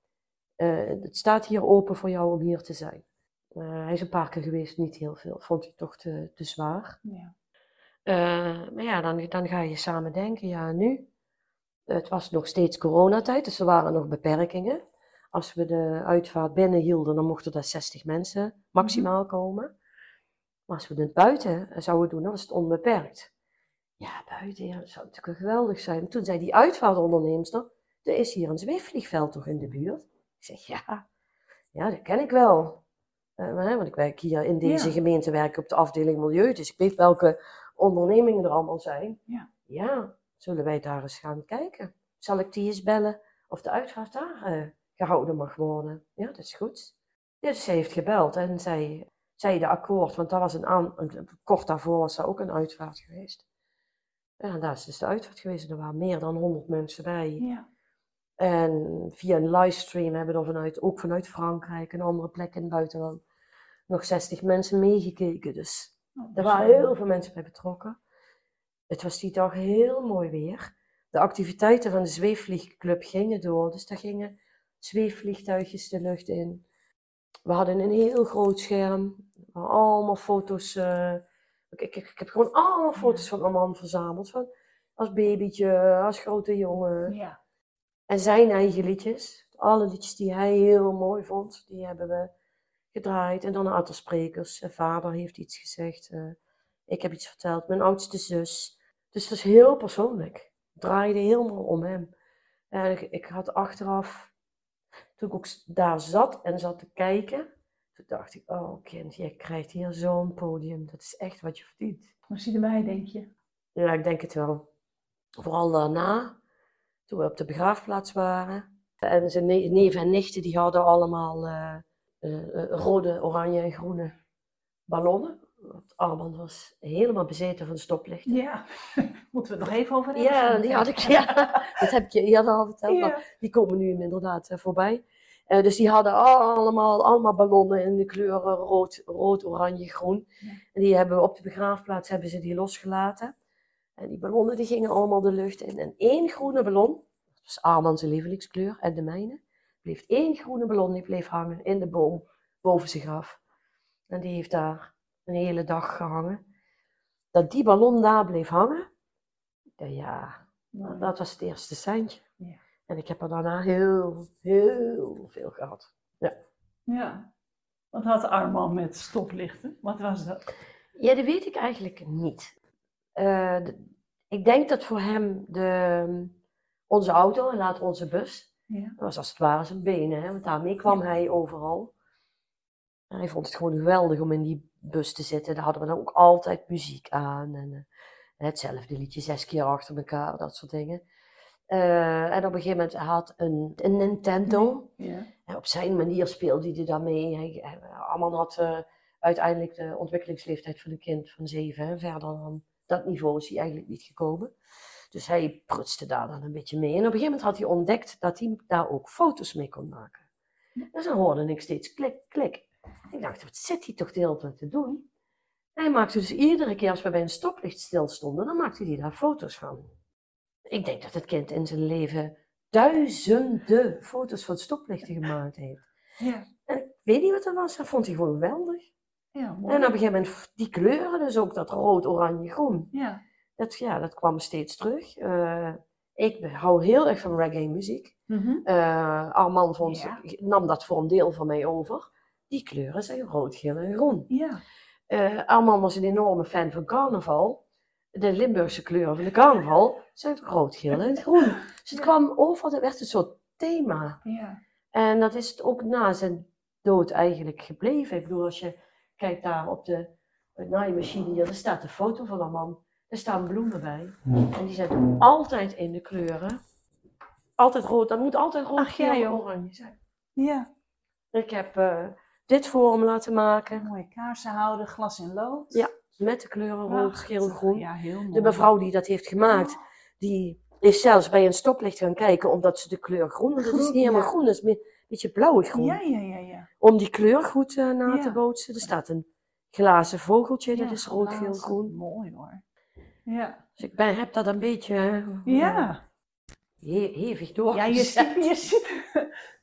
[SPEAKER 3] Het staat hier open voor jou om hier te zijn. Eh, hij is een paar keer geweest, niet heel veel. Vond hij toch te, te zwaar.
[SPEAKER 2] Ja.
[SPEAKER 3] Eh, maar ja, dan, dan ga je samen denken, ja nu. Het was nog steeds coronatijd, dus er waren nog beperkingen. Als we de uitvaart binnen hielden, dan mochten er 60 mensen maximaal komen. Maar als we het buiten zouden doen, dan was het onbeperkt. Ja, buiten, ja, dat zou natuurlijk geweldig zijn. Toen zei die uitvaartonderneemster, er is hier een zweefvliegveld toch in de buurt? Ik zeg, ja, ja dat ken ik wel. Eh, want ik werk hier in deze
[SPEAKER 2] Ja.
[SPEAKER 3] gemeente werk op de afdeling Milieu, dus ik weet welke ondernemingen er allemaal zijn.
[SPEAKER 2] Ja.
[SPEAKER 3] Ja, zullen wij daar eens gaan kijken? Zal ik die eens bellen of de uitvaart daar eh, gehouden mag worden? Ja, dat is goed. Ja, dus zij heeft gebeld en zij zei de akkoord, want dat was een, aan, kort daarvoor was er ook een uitvaart geweest. Ja, daar is dus de uitvaart geweest. Er waren meer dan 100 mensen bij.
[SPEAKER 2] Ja.
[SPEAKER 3] En via een livestream hebben er vanuit, ook vanuit Frankrijk en andere plekken in het buitenland nog 60 mensen meegekeken. Dus
[SPEAKER 2] Oh,
[SPEAKER 3] er waren heel veel mensen bij betrokken. Het was die dag heel mooi weer. De activiteiten van de zweefvliegclub gingen door. Dus daar gingen zweefvliegtuigjes de lucht in. We hadden een heel groot scherm. waar Allemaal foto's. eh, ik, ik, ik heb gewoon allemaal foto's van Arman verzameld. Van, als babytje, als grote jongen.
[SPEAKER 2] Ja.
[SPEAKER 3] En zijn eigen liedjes. Alle liedjes die hij heel mooi vond, die hebben we gedraaid. En dan een aantal sprekers. Zijn vader heeft iets gezegd. eh, ik heb iets verteld. Mijn oudste zus. Dus het is heel persoonlijk. Het draaide helemaal om hem. En ik, ik had achteraf, toen ik ook daar zat en zat te kijken, toen dacht ik, oh kind, je krijgt hier zo'n podium. Dat is echt wat je verdient.
[SPEAKER 2] Hoe zie je erbij, denk je?
[SPEAKER 3] Ja, ik denk het wel. Vooral daarna, toen we op de begraafplaats waren. En zijn ne- neven en nichten, die hadden allemaal eh, eh, rode, oranje en groene ballonnen. Want Armand was helemaal bezeten van stoplichten.
[SPEAKER 2] Ja. Moeten we het nog even over hebben?
[SPEAKER 3] Ja, die had ik, ja, dat heb ik je eerder al verteld.
[SPEAKER 2] Ja.
[SPEAKER 3] die komen nu inderdaad eh, voorbij. Dus die hadden allemaal, allemaal ballonnen in de kleuren rood, rood, oranje, groen.
[SPEAKER 2] Ja.
[SPEAKER 3] En die hebben we op de begraafplaats hebben ze die losgelaten. En die ballonnen die gingen allemaal de lucht in. En één groene ballon, dat was Armand zijn lievelingskleur en de mijne, bleef één groene ballon die bleef hangen in de boom boven zich af. En die heeft daar een hele dag gehangen. Dat die ballon daar bleef hangen, ja, ja dat was het eerste seintje.
[SPEAKER 2] Ja.
[SPEAKER 3] En ik heb er daarna heel, heel veel gehad.
[SPEAKER 2] Ja. Wat had Arman met stoplichten? Wat was dat?
[SPEAKER 3] Ja, dat weet ik eigenlijk niet. Eh, ik denk dat voor hem de, onze auto en later onze bus,
[SPEAKER 2] Ja.
[SPEAKER 3] dat was als het ware zijn benen, hè, want daarmee kwam hij overal. En hij vond het gewoon geweldig om in die bus te zitten. Daar hadden we dan ook altijd muziek aan. En eh, hetzelfde liedje zes keer achter elkaar, dat soort dingen. Eh, en op een gegeven moment had een, een Nintendo.
[SPEAKER 2] Ja.
[SPEAKER 3] En op zijn manier speelde hij daarmee. Hij, hij, Arman had eh, uiteindelijk de ontwikkelingsleeftijd van een kind van zeven. Hè. Verder dan dat niveau is hij eigenlijk niet gekomen. Dus hij prutste daar dan een beetje mee. En op een gegeven moment had hij ontdekt dat hij daar ook foto's mee kon maken. Dus dan hoorde ik steeds klik, klik. Ik dacht, wat zit hij toch de hele tijd te doen? En hij maakte dus iedere keer als we bij een stoplicht stilstonden, dan maakte hij daar foto's van. Ik denk dat het kind in zijn leven duizenden foto's van stoplichten gemaakt heeft.
[SPEAKER 2] Ja.
[SPEAKER 3] En ik weet niet wat dat was, dat vond hij gewoon geweldig.
[SPEAKER 2] Ja, mooi.
[SPEAKER 3] En op een gegeven moment, die kleuren, dus ook dat rood, oranje, groen,
[SPEAKER 2] Ja.
[SPEAKER 3] Dat, ja, dat kwam steeds terug. Eh, ik hou heel erg van reggae muziek.
[SPEAKER 2] Mhm.
[SPEAKER 3] Eh Armand vond,
[SPEAKER 2] Ja.
[SPEAKER 3] nam dat voor een deel van mij over. die kleuren zijn rood, geel en groen.
[SPEAKER 2] Ja.
[SPEAKER 3] Eh Armand was een enorme fan van carnaval. De Limburgse kleuren van de carnaval zijn rood, geel en groen. Dus het kwam overal, het werd een soort thema.
[SPEAKER 2] Ja.
[SPEAKER 3] En dat is het ook na zijn dood eigenlijk gebleven. Ik bedoel, als je kijkt daar op de naaimachine daar staat een foto van man. Er staan bloemen bij. En die zijn altijd in de kleuren. Altijd rood. Dat moet altijd rood,
[SPEAKER 2] Ach, ja,
[SPEAKER 3] geel en oranje zijn.
[SPEAKER 2] Ja.
[SPEAKER 3] Ik heb eh, dit voor hem laten maken.
[SPEAKER 2] Mooie kaarsen houden, glas in lood.
[SPEAKER 3] Ja, Met de kleuren rood,
[SPEAKER 2] Prachtig.
[SPEAKER 3] geel, groen.
[SPEAKER 2] Ja, heel mooi.
[SPEAKER 3] De mevrouw die dat heeft gemaakt, die is zelfs bij een stoplicht gaan kijken omdat ze de kleur groen, want het is niet helemaal
[SPEAKER 2] ja.
[SPEAKER 3] groen, het is meer een beetje blauwig groen.
[SPEAKER 2] Ja, ja, ja, ja.
[SPEAKER 3] Om die kleur goed eh, na
[SPEAKER 2] Ja.
[SPEAKER 3] te bootsen. Er staat een glazen vogeltje, dat is rood, geel, groen.
[SPEAKER 2] Mooi hoor. Ja.
[SPEAKER 3] Dus ik ben, heb dat een beetje eh,
[SPEAKER 2] Ja.
[SPEAKER 3] he- hevig door.
[SPEAKER 2] Ja, je ziet, je, ziet,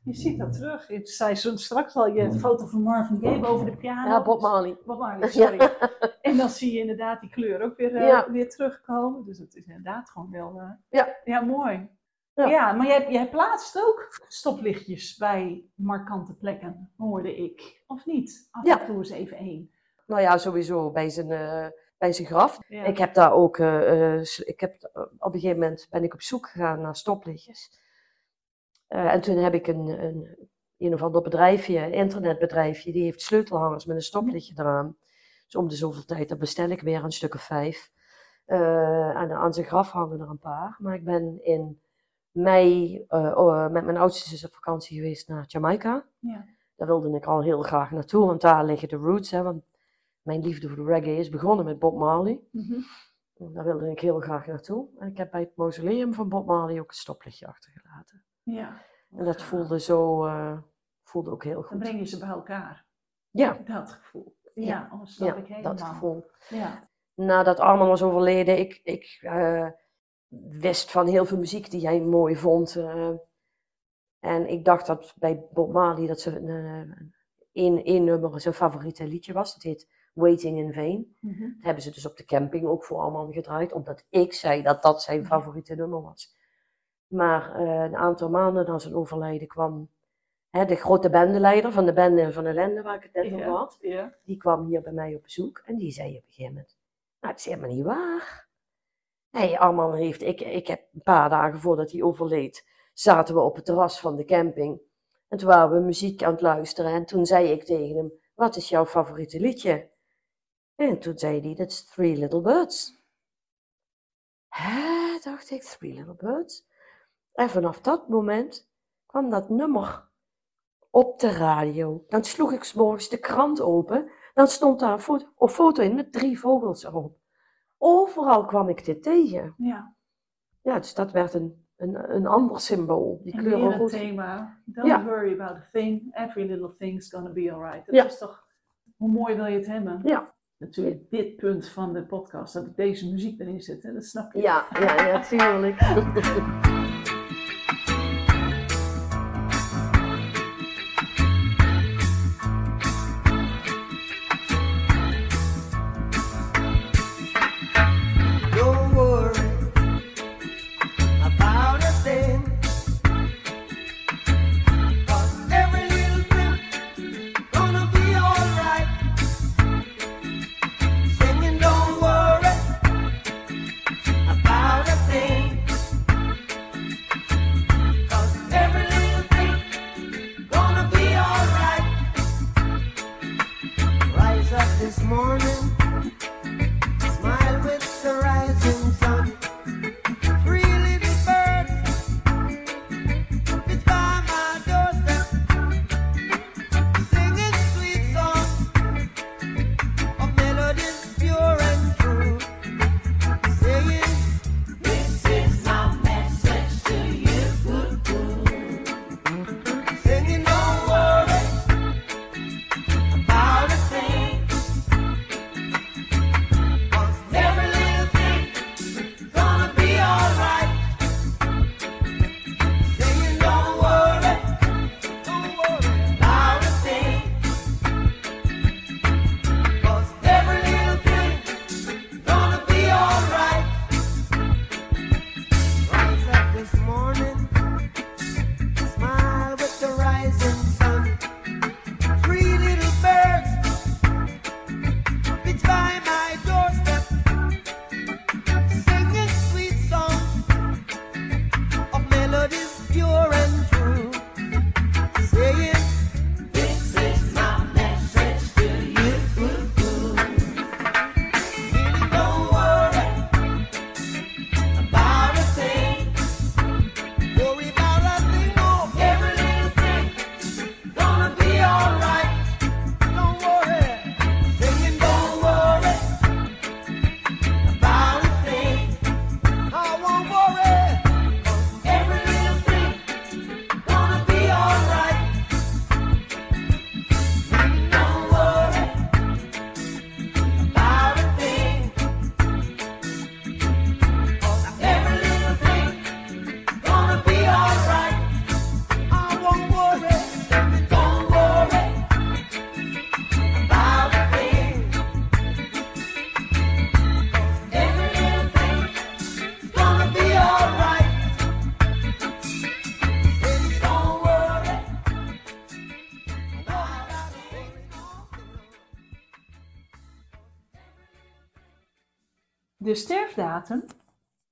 [SPEAKER 2] je ziet dat terug. Ik zei zo straks al je foto van Marvin Gaye boven de piano.
[SPEAKER 3] Ja, Bob Marley.
[SPEAKER 2] Bob Marley, sorry. En dan zie je inderdaad die kleur ook weer, eh,
[SPEAKER 3] Ja.
[SPEAKER 2] weer terugkomen. Dus het is inderdaad gewoon wel... eh,
[SPEAKER 3] Ja.
[SPEAKER 2] Ja, mooi.
[SPEAKER 3] Ja.
[SPEAKER 2] Ja, maar jij, jij plaatst ook stoplichtjes bij markante plekken, hoorde ik. Of niet? Af
[SPEAKER 3] Ja.
[SPEAKER 2] en toe eens even één.
[SPEAKER 3] Nou ja, sowieso bij zijn, eh, bij zijn graf.
[SPEAKER 2] Ja.
[SPEAKER 3] Ik heb daar ook, eh, eh, ik heb, eh, op een gegeven moment ben ik op zoek gegaan naar stoplichtjes. En toen heb ik een, een, een of ander bedrijfje, een internetbedrijfje, die heeft sleutelhangers met een stoplichtje eraan. Dus om de zoveel tijd, dan bestel ik weer een stuk of vijf. En aan zijn graf hangen er een paar. Maar ik ben in mei oh, met mijn oudste zus op vakantie geweest naar Jamaica.
[SPEAKER 2] Ja.
[SPEAKER 3] Daar wilde ik al heel graag naartoe, want daar liggen de roots. Hè, want mijn liefde voor de reggae is begonnen met Bob Marley.
[SPEAKER 2] Mhm.
[SPEAKER 3] Daar wilde ik heel graag naartoe. En ik heb bij het mausoleum van Bob Marley ook een stoplichtje achtergelaten.
[SPEAKER 2] ja.
[SPEAKER 3] En dat voelde zo, eh, voelde ook heel
[SPEAKER 2] Dan
[SPEAKER 3] goed.
[SPEAKER 2] breng je ze bij elkaar.
[SPEAKER 3] Ja,
[SPEAKER 2] Dat gevoel. Ja,
[SPEAKER 3] Ja.
[SPEAKER 2] oh, snap
[SPEAKER 3] ja
[SPEAKER 2] ik helemaal.
[SPEAKER 3] dat gevoel.
[SPEAKER 2] Ja.
[SPEAKER 3] Nadat Arman was overleden, ik, ik eh, wist van heel veel muziek die hij mooi vond. eh. en ik dacht dat bij Bob Marley dat ze een, één, één nummer zijn favoriete liedje was. Het heet Waiting in Vain.
[SPEAKER 2] Mhm.
[SPEAKER 3] Dat hebben ze dus op de camping ook voor Arman gedraaid, omdat ik zei dat dat zijn favoriete nummer was. Maar eh, een aantal maanden na zijn overlijden kwam hè, de grote bendeleider van de bende van ellende waar ik het net over had. Die kwam hier bij mij op bezoek en die zei op een gegeven moment, nou het is helemaal niet waar. Hey, Arman heeft, ik, ik heb een paar dagen voordat hij overleed, zaten we op het terras van de camping. En toen waren we muziek aan het luisteren en toen zei ik tegen hem, wat is jouw favoriete liedje? En toen zei hij, dat is Three Little Birds. Hè, dacht ik, Three Little Birds? En vanaf dat moment kwam dat nummer op de radio. Dan sloeg ik 's morgens de krant open, dan stond daar een foto, een foto in met drie vogels erop. Overal kwam ik dit tegen.
[SPEAKER 2] ja.
[SPEAKER 3] Ja, dus dat werd een, een, een ander symbool. Die
[SPEAKER 2] het
[SPEAKER 3] rood.
[SPEAKER 2] thema. Don't
[SPEAKER 3] Ja.
[SPEAKER 2] worry about a thing. Every little thing's gonna be alright. Dat
[SPEAKER 3] Ja.
[SPEAKER 2] is toch... Hoe mooi wil je het hebben?
[SPEAKER 3] Ja.
[SPEAKER 2] Natuurlijk dit punt van de podcast, dat ik deze muziek erin zet. Hè? Dat snap je.
[SPEAKER 3] Ja, ja, ja,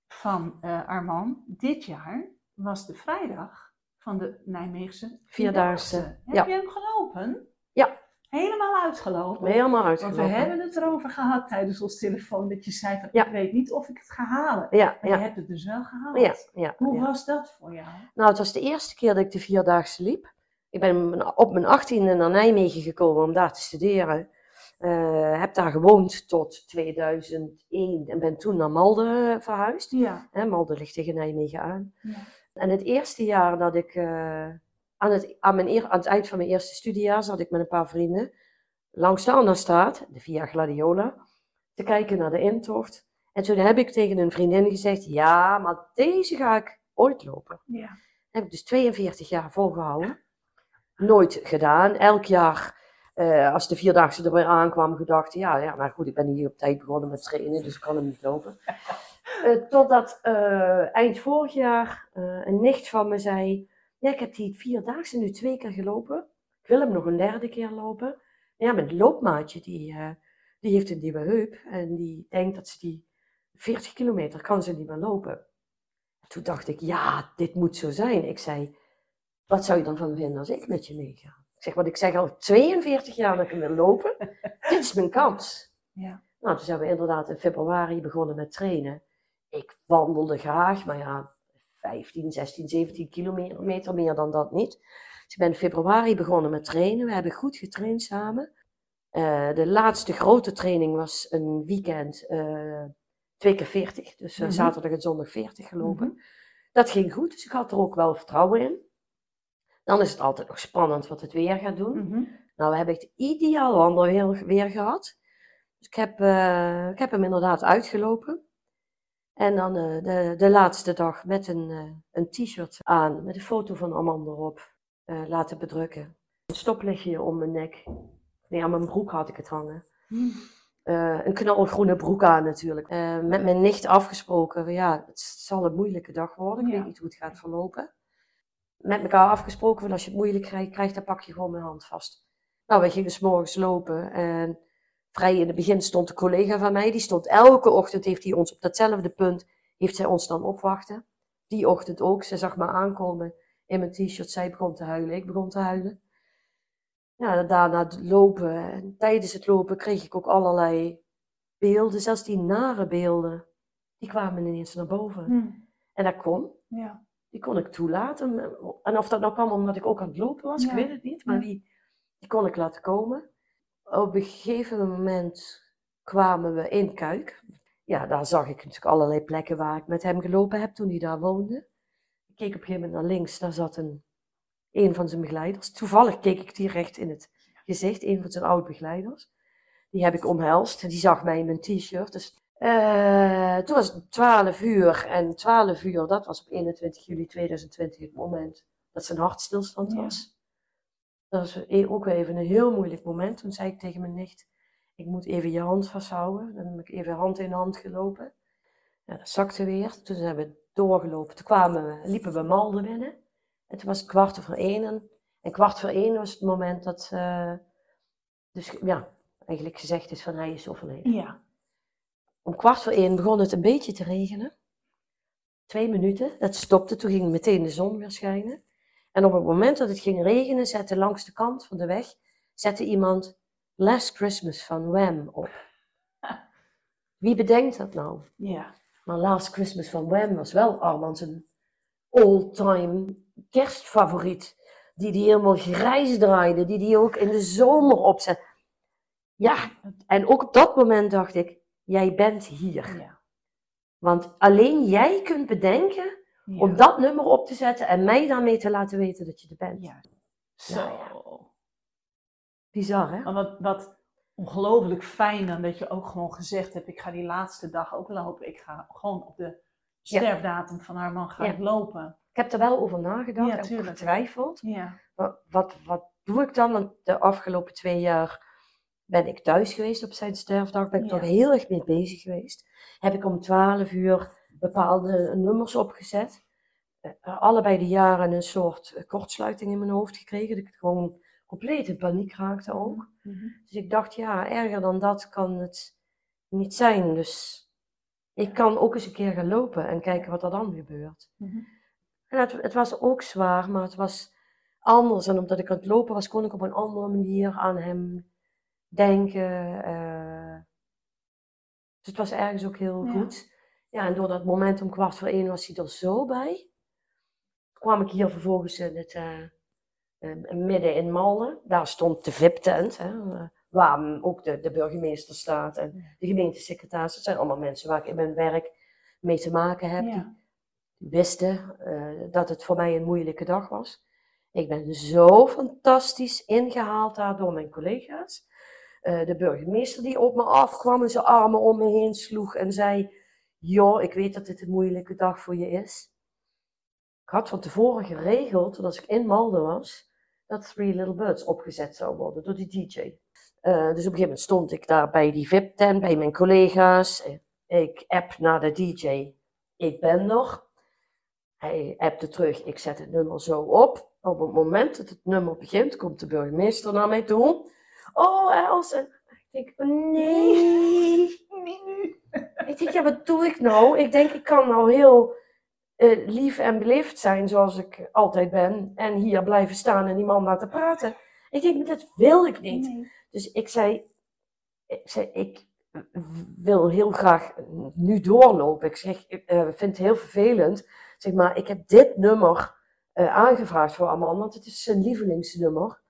[SPEAKER 2] van eh, Armand dit jaar was de vrijdag van de Nijmeegse
[SPEAKER 3] Vierdaagse,
[SPEAKER 2] Heb
[SPEAKER 3] ja.
[SPEAKER 2] je hem gelopen?
[SPEAKER 3] Ja.
[SPEAKER 2] Helemaal uitgelopen?
[SPEAKER 3] Helemaal
[SPEAKER 2] Want we
[SPEAKER 3] uitgelopen.
[SPEAKER 2] hebben het erover gehad tijdens ons telefoon, dat je zei van,
[SPEAKER 3] Ja.
[SPEAKER 2] ik weet niet of ik het ga halen.
[SPEAKER 3] Ja,
[SPEAKER 2] Maar je
[SPEAKER 3] ja,
[SPEAKER 2] hebt het dus wel gehaald.
[SPEAKER 3] ja, ja.
[SPEAKER 2] Hoe
[SPEAKER 3] ja.
[SPEAKER 2] was dat voor jou?
[SPEAKER 3] Nou, het was de eerste keer dat ik de Vierdaagse liep. Ik ben op mijn achttiende naar Nijmegen gekomen om daar te studeren. Eh, heb daar gewoond tot 2001 en ben toen naar Malden verhuisd.
[SPEAKER 2] Ja.
[SPEAKER 3] Hè, Malden ligt tegen Nijmegen aan.
[SPEAKER 2] Ja.
[SPEAKER 3] En het eerste jaar dat ik, eh, aan, het, aan, mijn eer- aan het eind van mijn eerste studiejaar, zat ik met een paar vrienden langs de Annastraat, de Via Gladiola, te kijken naar de intocht. En toen heb ik tegen een vriendin gezegd, ja, maar deze ga ik ooit lopen.
[SPEAKER 2] Ja.
[SPEAKER 3] heb ik dus 42 jaar volgehouden. Nooit gedaan. Elk jaar, eh, als de vierdaagse er weer aankwam, gedacht, ja, ja, maar goed, ik ben hier op tijd begonnen met trainen, dus ik kan hem niet lopen. Eh, totdat eh, eind vorig jaar een nicht van me zei, ja, ik heb die vierdaagse nu twee keer gelopen. Ik wil hem nog een derde keer lopen. Ja, mijn loopmaatje, die, die heeft een nieuwe heup en die denkt dat ze die 40 kilometer kan ze niet meer lopen. Toen dacht ik, ja, dit moet zo zijn. Ik zei, wat zou je dan van vinden als ik met je meega? Ik zeg, want ik zeg al 42 jaar dat ik wil lopen. Dit is mijn kans.
[SPEAKER 2] Ja.
[SPEAKER 3] Nou, toen zijn we inderdaad in februari begonnen met trainen. Ik wandelde graag, maar ja, 15, 16, 17 kilometer meer dan dat niet. Dus ik ben in februari begonnen met trainen. We hebben goed getraind samen. Eh, de laatste grote training was een weekend, eh twee keer 40. Dus eh,
[SPEAKER 2] Mhm.
[SPEAKER 3] zaterdag en zondag 40 gelopen. Dat ging goed, dus ik had er ook wel vertrouwen in. Dan is het altijd nog spannend wat het weer gaat doen.
[SPEAKER 2] Mhm.
[SPEAKER 3] Nou, we hebben echt ideaal wandelweer weer gehad. Dus ik heb, eh, ik heb hem inderdaad uitgelopen. En dan eh, de, de laatste dag met een, eh, een t-shirt aan, met een foto van Amanda erop, laten bedrukken. Een stoplichtje om mijn nek. Nee, aan mijn broek had ik het hangen. Eh, een knalgroene broek aan natuurlijk. Met mijn nicht afgesproken, ja, het zal een moeilijke dag worden. Ik
[SPEAKER 2] Ja.
[SPEAKER 3] weet niet hoe het gaat verlopen. Met elkaar afgesproken, van als je het moeilijk krijgt, krijgt, dan pak je gewoon mijn hand vast. Nou, we gingen 's morgens lopen en vrij in het begin stond een collega van mij, die stond elke ochtend, heeft hij ons op datzelfde punt, heeft zij ons dan opwachten. Die ochtend ook, ze zag me aankomen in mijn t-shirt, zij begon te huilen, ik begon te huilen. Ja, daarna lopen, en tijdens het lopen kreeg ik ook allerlei beelden, zelfs die nare beelden, die kwamen ineens naar boven.
[SPEAKER 2] Hm.
[SPEAKER 3] En dat kon,
[SPEAKER 2] Ja.
[SPEAKER 3] Die kon ik toelaten. En of dat nou kwam omdat ik ook aan het lopen was,
[SPEAKER 2] Ja.
[SPEAKER 3] ik weet het niet. Maar die, die kon ik laten komen. Op een gegeven moment kwamen we in Kuik. Ja, daar zag ik natuurlijk allerlei plekken waar ik met hem gelopen heb toen hij daar woonde. Ik keek op een gegeven moment naar links, daar zat een, een van zijn begeleiders. Toevallig keek ik die recht in het gezicht, een van zijn oud-begeleiders. Die heb ik omhelst en die zag mij in mijn t-shirt. Dus eh, toen was het 12 uur en 12 uur, dat was op 21 juli 2020 het moment dat zijn hartstilstand
[SPEAKER 2] Ja.
[SPEAKER 3] was. Dat was e- ook weer even een heel moeilijk moment. Toen zei ik tegen mijn nicht, ik moet even je hand vasthouden. Dan heb ik even hand in hand gelopen. Ja, dat zakte weer. Toen zijn we doorgelopen. Toen kwamen we, liepen we Malden binnen. En toen was het kwart over één. En, en kwart voor één was het moment dat, eh, dus ja, eigenlijk gezegd is van hij is overleden.
[SPEAKER 2] Ja.
[SPEAKER 3] Om kwart voor één begon het een beetje te regenen. Twee minuten, het stopte, toen ging meteen de zon weer schijnen. En op het moment dat het ging regenen, zette langs de kant van de weg, zette iemand Last Christmas van Wham op. Wie bedenkt dat nou?
[SPEAKER 2] Ja.
[SPEAKER 3] Maar Last Christmas van Wham was wel Armand zijn all-time kerstfavoriet. Die die helemaal grijs draaide, die die ook in de zomer opzet. Ja, en ook op dat moment dacht ik, jij bent hier.
[SPEAKER 2] Ja.
[SPEAKER 3] Want alleen jij kunt bedenken
[SPEAKER 2] Ja.
[SPEAKER 3] om dat nummer op te zetten en mij daarmee te laten weten dat je er bent.
[SPEAKER 2] Ja. Zo.
[SPEAKER 3] Nou ja. Bizar, hè?
[SPEAKER 2] Maar wat, wat ongelooflijk fijn dan dat je ook gewoon gezegd hebt, ik ga die laatste dag ook lopen. Ik ga gewoon op de sterfdatum van haar man ga
[SPEAKER 3] Ja.
[SPEAKER 2] ik lopen.
[SPEAKER 3] Ik heb er wel over nagedacht en getwijfeld.
[SPEAKER 2] Ja.
[SPEAKER 3] Wat, wat, wat doe ik dan? Want de afgelopen twee jaar ben ik thuis geweest op zijn sterfdag. Ben ik
[SPEAKER 2] Ja.
[SPEAKER 3] toch heel erg mee bezig geweest. Heb ik om 12 uur bepaalde nummers opgezet. Eh, allebei de jaren een soort kortsluiting in mijn hoofd gekregen. Dat ik gewoon compleet in paniek raakte ook.
[SPEAKER 2] Mhm.
[SPEAKER 3] Dus ik dacht, ja, erger dan dat kan het niet zijn. Dus Ik kan ook eens een keer gaan lopen en kijken wat er dan gebeurt.
[SPEAKER 2] Mhm.
[SPEAKER 3] En het, het was ook zwaar, maar het was anders. En omdat ik aan het lopen was, kon ik op een andere manier aan hem denken. eh. dus het was ergens ook heel
[SPEAKER 2] Ja.
[SPEAKER 3] goed. Ja, en door dat moment om kwart voor één was hij er zo bij. Kwam ik hier vervolgens in het eh, eh, midden in Malden. Daar stond de VIP-tent, waar ook de, de burgemeester staat en de gemeentesecretaris. Dat zijn allemaal mensen waar ik in mijn werk mee te maken heb. Die wisten dat het voor mij een moeilijke dag was. Ik ben zo fantastisch ingehaald daar door mijn collega's. Eh, de burgemeester die op me afkwam en zijn armen om me heen sloeg en zei: Joh, ik weet dat dit een moeilijke dag voor je is. Ik had van tevoren geregeld, als ik in Malden was, dat Three Little Birds opgezet zou worden door die DJ. Eh, dus op een gegeven moment stond ik daar bij die VIP-tent, bij mijn collega's. Ik app naar de DJ, ik ben er. Hij appte terug, ik zet het nummer zo op. Op het moment dat het nummer begint, komt de burgemeester naar mij toe. Oh. En ik denk, nee. Ik denk, ja, wat doe ik nou? Ik denk, ik kan nou heel eh, lief en beleefd zijn zoals ik altijd ben. En hier blijven staan en die man laten praten. Ik denk, dat wil ik niet.
[SPEAKER 2] Nee.
[SPEAKER 3] Dus ik zei, ik, zei, ik wil heel graag nu doorlopen. Ik zeg, ik eh, vind het heel vervelend. Zeg maar, ik heb dit nummer eh, aangevraagd voor Armand, want het is zijn lievelingsnummer.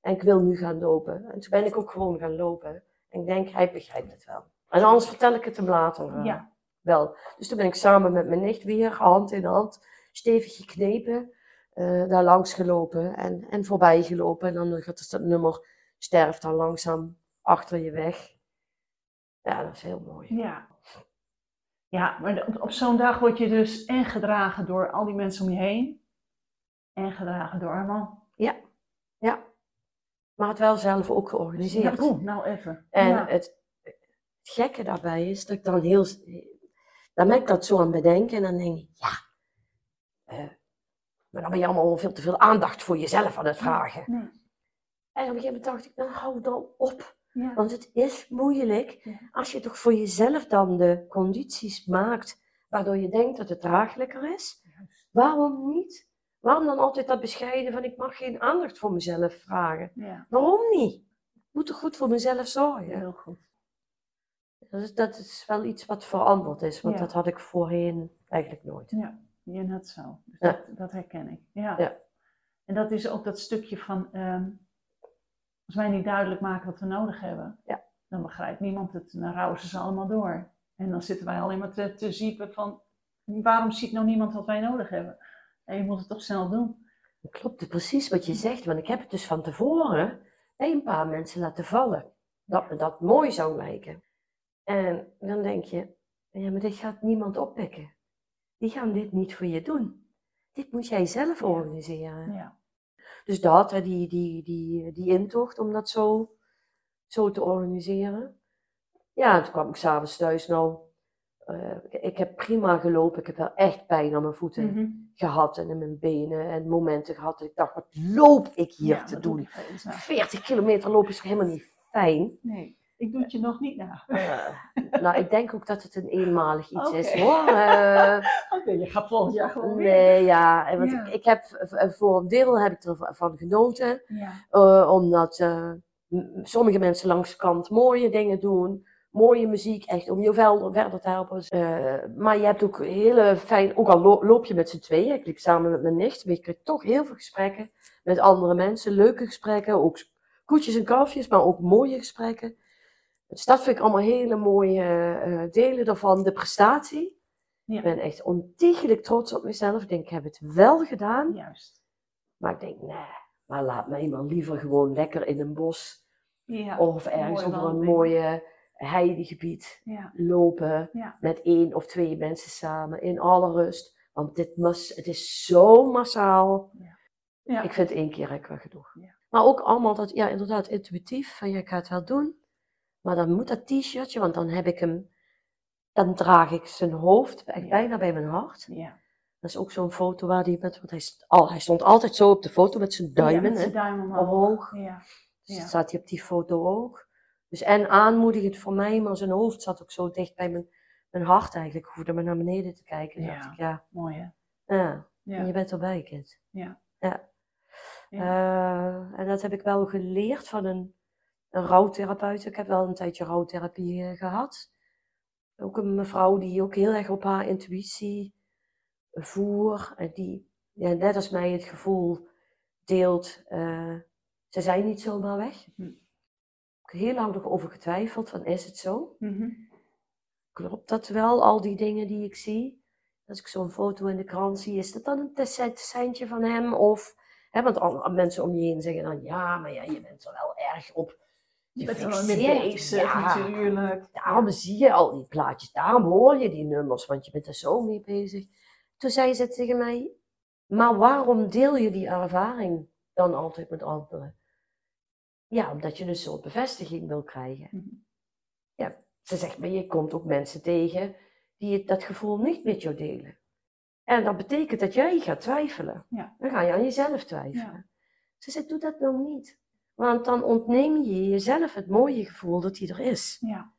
[SPEAKER 3] En ik wil nu gaan lopen. En toen ben ik ook gewoon gaan lopen. En ik denk, hij begrijpt het wel. En anders vertel ik het hem later eh,
[SPEAKER 2] Ja.
[SPEAKER 3] wel. Dus toen ben ik samen met mijn nicht weer, hand in hand, stevig geknepen, eh, daar langs gelopen en, en voorbij gelopen. En dan gaat dus dat nummer sterft dan langzaam achter je weg. Ja, dat is heel mooi.
[SPEAKER 2] Ja. Ja, maar op, op zo'n dag word je dus en gedragen door al die mensen om je heen. En gedragen door Armand.
[SPEAKER 3] Ja. Maar het wel zelf ook georganiseerd.
[SPEAKER 2] Ja, oeh, nou even.
[SPEAKER 3] En
[SPEAKER 2] ja.
[SPEAKER 3] het, het gekke daarbij is dat ik dan heel. Dan ben ik dat zo aan het bedenken en dan denk ik, ja. eh, maar dan ben je allemaal veel te veel aandacht voor jezelf aan het vragen.
[SPEAKER 2] Nee.
[SPEAKER 3] En op een gegeven moment dacht ik, nou hou dan op.
[SPEAKER 2] Ja.
[SPEAKER 3] Want het is moeilijk als je toch voor jezelf dan de condities maakt waardoor je denkt dat het draaglijker is. Waarom niet? Waarom dan altijd dat bescheiden van ik mag geen aandacht voor mezelf vragen?
[SPEAKER 2] ja,
[SPEAKER 3] Waarom niet? Ik moet toch goed voor mezelf zorgen?
[SPEAKER 2] heel goed.
[SPEAKER 3] Dat is, dat is wel iets wat veranderd is, want
[SPEAKER 2] Ja.
[SPEAKER 3] dat had ik voorheen eigenlijk nooit.
[SPEAKER 2] Ja, je net zo. Dus
[SPEAKER 3] Ja.
[SPEAKER 2] dat, dat herken ik. Ja.
[SPEAKER 3] Ja.
[SPEAKER 2] En dat is ook dat stukje van, ehm, als wij niet duidelijk maken wat we nodig hebben,
[SPEAKER 3] Ja.
[SPEAKER 2] dan begrijpt niemand het. En dan rouwen ze ze allemaal door. En dan zitten wij alleen maar te, te ziepen van, waarom ziet nou niemand wat wij nodig hebben? En je moet het toch snel doen.
[SPEAKER 3] Dat klopt precies wat je zegt, want ik heb het dus van tevoren bij een paar mensen laten vallen. Dat me dat mooi zou lijken. En dan denk je, ja, maar dit gaat niemand oppikken. Die gaan dit niet voor je doen. Dit moet jij zelf organiseren.
[SPEAKER 2] Ja.
[SPEAKER 3] Dus dat, die, die, die, die intocht om dat zo, zo te organiseren. Ja, en toen kwam ik s'avonds thuis. Nou, eh, ik, heb prima gelopen. Ik heb wel echt pijn aan mijn voeten
[SPEAKER 2] Mhm.
[SPEAKER 3] gehad en in mijn benen. En momenten gehad dat ik dacht, wat loop ik hier
[SPEAKER 2] Ja,
[SPEAKER 3] te doen?
[SPEAKER 2] ik veel eens na.
[SPEAKER 3] 40 kilometer lopen is helemaal niet fijn?
[SPEAKER 2] Nee, ik doe het je nog niet na.
[SPEAKER 3] Eh, nou, ik denk ook dat het een eenmalig iets is
[SPEAKER 2] Oké.
[SPEAKER 3] hoor. Eh,
[SPEAKER 2] Oké, je gaat volgend jaar gewoon weer.
[SPEAKER 3] nee, ja. en Want
[SPEAKER 2] Ja.
[SPEAKER 3] Ik, ik heb voor een deel heb ik ervan genoten.
[SPEAKER 2] Ja.
[SPEAKER 3] Omdat sommige mensen langs de kant mooie dingen doen. Mooie muziek, echt om je vel- verder te helpen. Eh, maar je hebt ook hele fijn, ook al lo- loop je met z'n tweeën, ik liep samen met mijn nicht, maar je krijgt toch heel veel gesprekken met andere mensen. Leuke gesprekken, ook koetjes en kalfjes, maar ook mooie gesprekken. Dus dat vind ik allemaal hele mooie eh, delen daarvan. De prestatie.
[SPEAKER 2] Ja.
[SPEAKER 3] Ik ben echt ontiegelijk trots op mezelf. Ik denk, ik heb het wel gedaan.
[SPEAKER 2] Juist.
[SPEAKER 3] Maar ik denk, nee, maar laat mij maar liever gewoon lekker in een bos
[SPEAKER 2] Ja.
[SPEAKER 3] of ergens over een mooie heidegebied
[SPEAKER 2] Ja.
[SPEAKER 3] lopen.
[SPEAKER 2] Ja.
[SPEAKER 3] Met één of twee mensen samen in alle rust. Want dit mas, het is zo massaal.
[SPEAKER 2] Ja.
[SPEAKER 3] Ik vind één keer wel genoeg. Maar ook allemaal dat, ja, inderdaad, intuïtief. Van ja, ik ga het wel doen. Maar dan moet dat t-shirtje, want dan heb ik hem. Dan draag ik zijn hoofd bijna bij mijn hart.
[SPEAKER 2] Ja.
[SPEAKER 3] Dat is ook zo'n foto waar hij met, want hij, st- al, hij stond altijd zo op de foto met zijn duimen.
[SPEAKER 2] Ja, met
[SPEAKER 3] hè.
[SPEAKER 2] zijn duim omhoog.
[SPEAKER 3] omhoog.
[SPEAKER 2] Ja.
[SPEAKER 3] Dus dat staat hij op die foto ook. Dus en aanmoedigend voor mij, maar zijn hoofd zat ook zo dicht bij mijn, mijn hart eigenlijk hoefde maar naar beneden te kijken.
[SPEAKER 2] Ja.
[SPEAKER 3] dacht ik, ja,
[SPEAKER 2] Mooi hè?
[SPEAKER 3] ja,
[SPEAKER 2] Ja.
[SPEAKER 3] je bent erbij, kind.
[SPEAKER 2] Ja.
[SPEAKER 3] Ja.
[SPEAKER 2] Ja.
[SPEAKER 3] Eh, en dat heb ik wel geleerd van een, een rouwtherapeut. Ik heb wel een tijdje rouwtherapie eh, gehad. Ook een mevrouw die ook heel erg op haar intuïtie voer. En die ja, net als mij het gevoel deelt, eh, ze zijn niet zomaar weg.
[SPEAKER 2] Hm.
[SPEAKER 3] Heel lang nog over getwijfeld van is het zo?
[SPEAKER 2] Mhm.
[SPEAKER 3] Klopt dat wel, al die dingen die ik zie? Als ik zo'n foto in de krant zie, is dat dan een seintje van hem? Of, hè, want al, mensen om je heen zeggen dan, ja, maar ja, je bent er wel erg op
[SPEAKER 2] Je bent er wel mee bezig
[SPEAKER 3] Ja,
[SPEAKER 2] natuurlijk.
[SPEAKER 3] Daarom zie je al die plaatjes, daarom hoor je die nummers, want je bent er zo mee bezig. Toen zei ze tegen mij, maar waarom deel je die ervaring dan altijd met anderen? Ja, omdat je een soort bevestiging wil krijgen.
[SPEAKER 2] Mhm.
[SPEAKER 3] Ja, ze zegt, maar je komt ook mensen tegen die dat gevoel niet met jou delen. En dat betekent dat jij gaat twijfelen.
[SPEAKER 2] Ja.
[SPEAKER 3] Dan ga je aan jezelf twijfelen.
[SPEAKER 2] Ja.
[SPEAKER 3] Ze zegt, doe dat nou niet. Want dan ontneem je jezelf het mooie gevoel dat die er is.
[SPEAKER 2] Ja,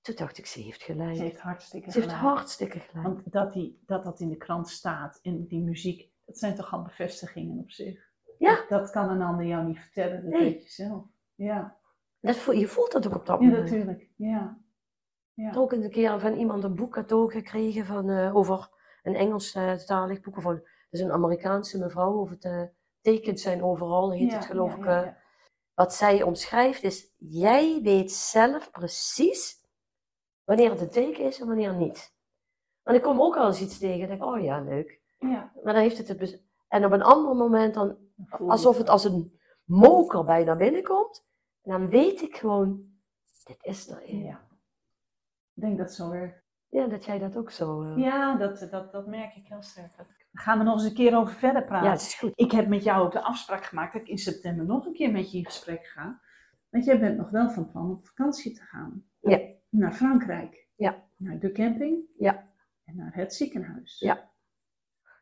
[SPEAKER 3] Toen dacht ik, ze heeft gelijk.
[SPEAKER 2] ze heeft hartstikke
[SPEAKER 3] Ze heeft
[SPEAKER 2] gelijk.
[SPEAKER 3] hartstikke gelijk.
[SPEAKER 2] Want dat, die, dat dat in de krant staat en die muziek, dat zijn toch al bevestigingen op zich.
[SPEAKER 3] Ja.
[SPEAKER 2] Dat, kan een ander jou niet vertellen, dat
[SPEAKER 3] Nee.
[SPEAKER 2] weet je zelf. Ja,
[SPEAKER 3] Dat voel, je voelt dat ook op dat
[SPEAKER 2] ja
[SPEAKER 3] moment.
[SPEAKER 2] natuurlijk. Ja.
[SPEAKER 3] Ik
[SPEAKER 2] Ja.
[SPEAKER 3] heb ook een keer van iemand een boek cadeau gekregen van, eh, over een Engelstalig boek. Van, is een Amerikaanse mevrouw. Over de tekens zijn overal, heet
[SPEAKER 2] Ja,
[SPEAKER 3] het geloof
[SPEAKER 2] ja,
[SPEAKER 3] ik.
[SPEAKER 2] ja,
[SPEAKER 3] eh.
[SPEAKER 2] ja.
[SPEAKER 3] Wat zij omschrijft is, jij weet zelf precies wanneer het een teken is en wanneer niet. Want ik kom ook al eens iets tegen en denk, oh ja, leuk.
[SPEAKER 2] Ja,
[SPEAKER 3] Maar dan heeft het het... En op een ander moment dan alsof het als een moker bij naar binnen komt. En dan weet ik gewoon, dit is erin. Ja,
[SPEAKER 2] Ja. Ik denk dat zo werkt.
[SPEAKER 3] dat jij dat ook zo... eh,
[SPEAKER 2] Ja, dat, dat, dat merk ik heel sterk. Daar gaan we nog eens een keer over verder praten.
[SPEAKER 3] ja, het is goed.
[SPEAKER 2] Ik heb met jou ook de afspraak gemaakt dat ik in september nog een keer met je in gesprek ga. Want jij bent nog wel van plan op vakantie te gaan.
[SPEAKER 3] Ja.
[SPEAKER 2] Naar Frankrijk.
[SPEAKER 3] Ja.
[SPEAKER 2] Naar de camping.
[SPEAKER 3] Ja.
[SPEAKER 2] En naar het ziekenhuis.
[SPEAKER 3] Ja.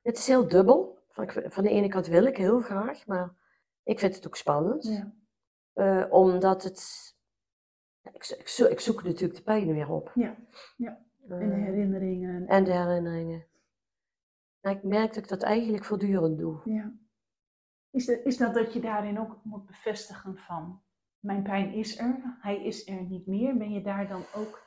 [SPEAKER 3] Het is heel dubbel. Van, de ene kant wil ik heel graag, maar ik vind het ook spannend.
[SPEAKER 2] Ja.
[SPEAKER 3] Eh, omdat het... Ik, ik, zo- ik zoek natuurlijk de pijn weer op.
[SPEAKER 2] Ja, ja.
[SPEAKER 3] Eh,
[SPEAKER 2] En de herinneringen.
[SPEAKER 3] en de herinneringen. Maar ik merk dat ik dat eigenlijk voortdurend doe.
[SPEAKER 2] Ja. Is, dat, is dat dat je daarin ook moet bevestigen van, mijn pijn is er, hij is er niet meer. Ben je daar dan ook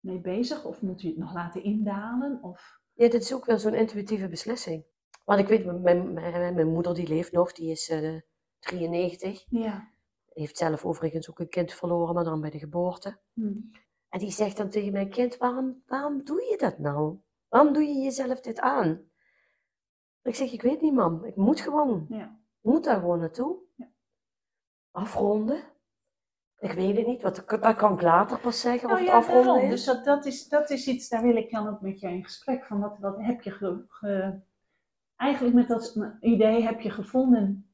[SPEAKER 2] mee bezig? Of moet je het nog laten indalen? Of...
[SPEAKER 3] Ja, dit is ook wel zo'n intuïtieve beslissing. Want ik weet, mijn, mijn, mijn moeder die leeft nog, die is eh 93.
[SPEAKER 2] Ja.
[SPEAKER 3] Heeft zelf overigens ook een kind verloren, maar dan bij de geboorte.
[SPEAKER 2] Hm.
[SPEAKER 3] En die zegt dan tegen mijn kind, waarom, waarom doe je dat nou? Waarom doe je jezelf dit aan? Ik zeg, ik weet niet mam, ik moet gewoon.
[SPEAKER 2] Ja.
[SPEAKER 3] Moet daar gewoon naartoe.
[SPEAKER 2] Ja.
[SPEAKER 3] Afronden. Ik weet het niet, wat, dat kan ik later pas zeggen of
[SPEAKER 2] Nou
[SPEAKER 3] het
[SPEAKER 2] ja,
[SPEAKER 3] afronden
[SPEAKER 2] daarom.
[SPEAKER 3] is.
[SPEAKER 2] Dus dat, dat, is, dat is iets, daar wil ik dan ook met jou in gesprek van. Wat, wat heb je ge, ge- eigenlijk met dat idee heb je gevonden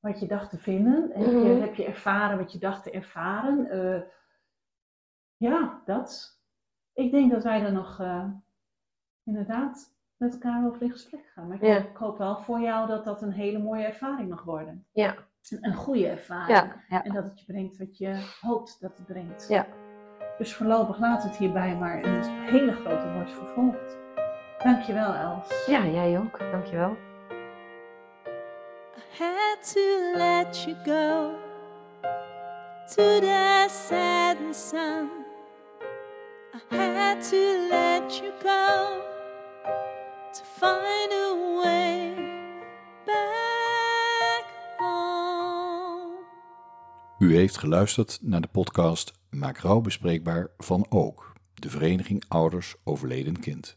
[SPEAKER 2] wat je dacht te vinden? Heb, je,
[SPEAKER 3] Mhm.
[SPEAKER 2] heb je ervaren wat je dacht te ervaren? Eh, ja, dat. Ik denk dat wij er nog eh, inderdaad met elkaar over in gesprek gaan. Maar ik,
[SPEAKER 3] Ja.
[SPEAKER 2] hoop, ik hoop wel voor jou dat dat een hele mooie ervaring mag worden.
[SPEAKER 3] Ja.
[SPEAKER 2] Een, een goede ervaring.
[SPEAKER 3] Ja, ja.
[SPEAKER 2] En dat het je brengt wat je hoopt dat het brengt.
[SPEAKER 3] Ja.
[SPEAKER 2] Dus voorlopig we het hierbij, maar een hele grote wordt vervolgd. Dankjewel Els.
[SPEAKER 3] ja, jij ook. Dankjewel.
[SPEAKER 6] I had to let you go to the setting sun. I had to let you go to find a way back home.
[SPEAKER 7] U heeft geluisterd naar de podcast Maak rouw bespreekbaar van Ook, de Vereniging Ouders Overleden Kind.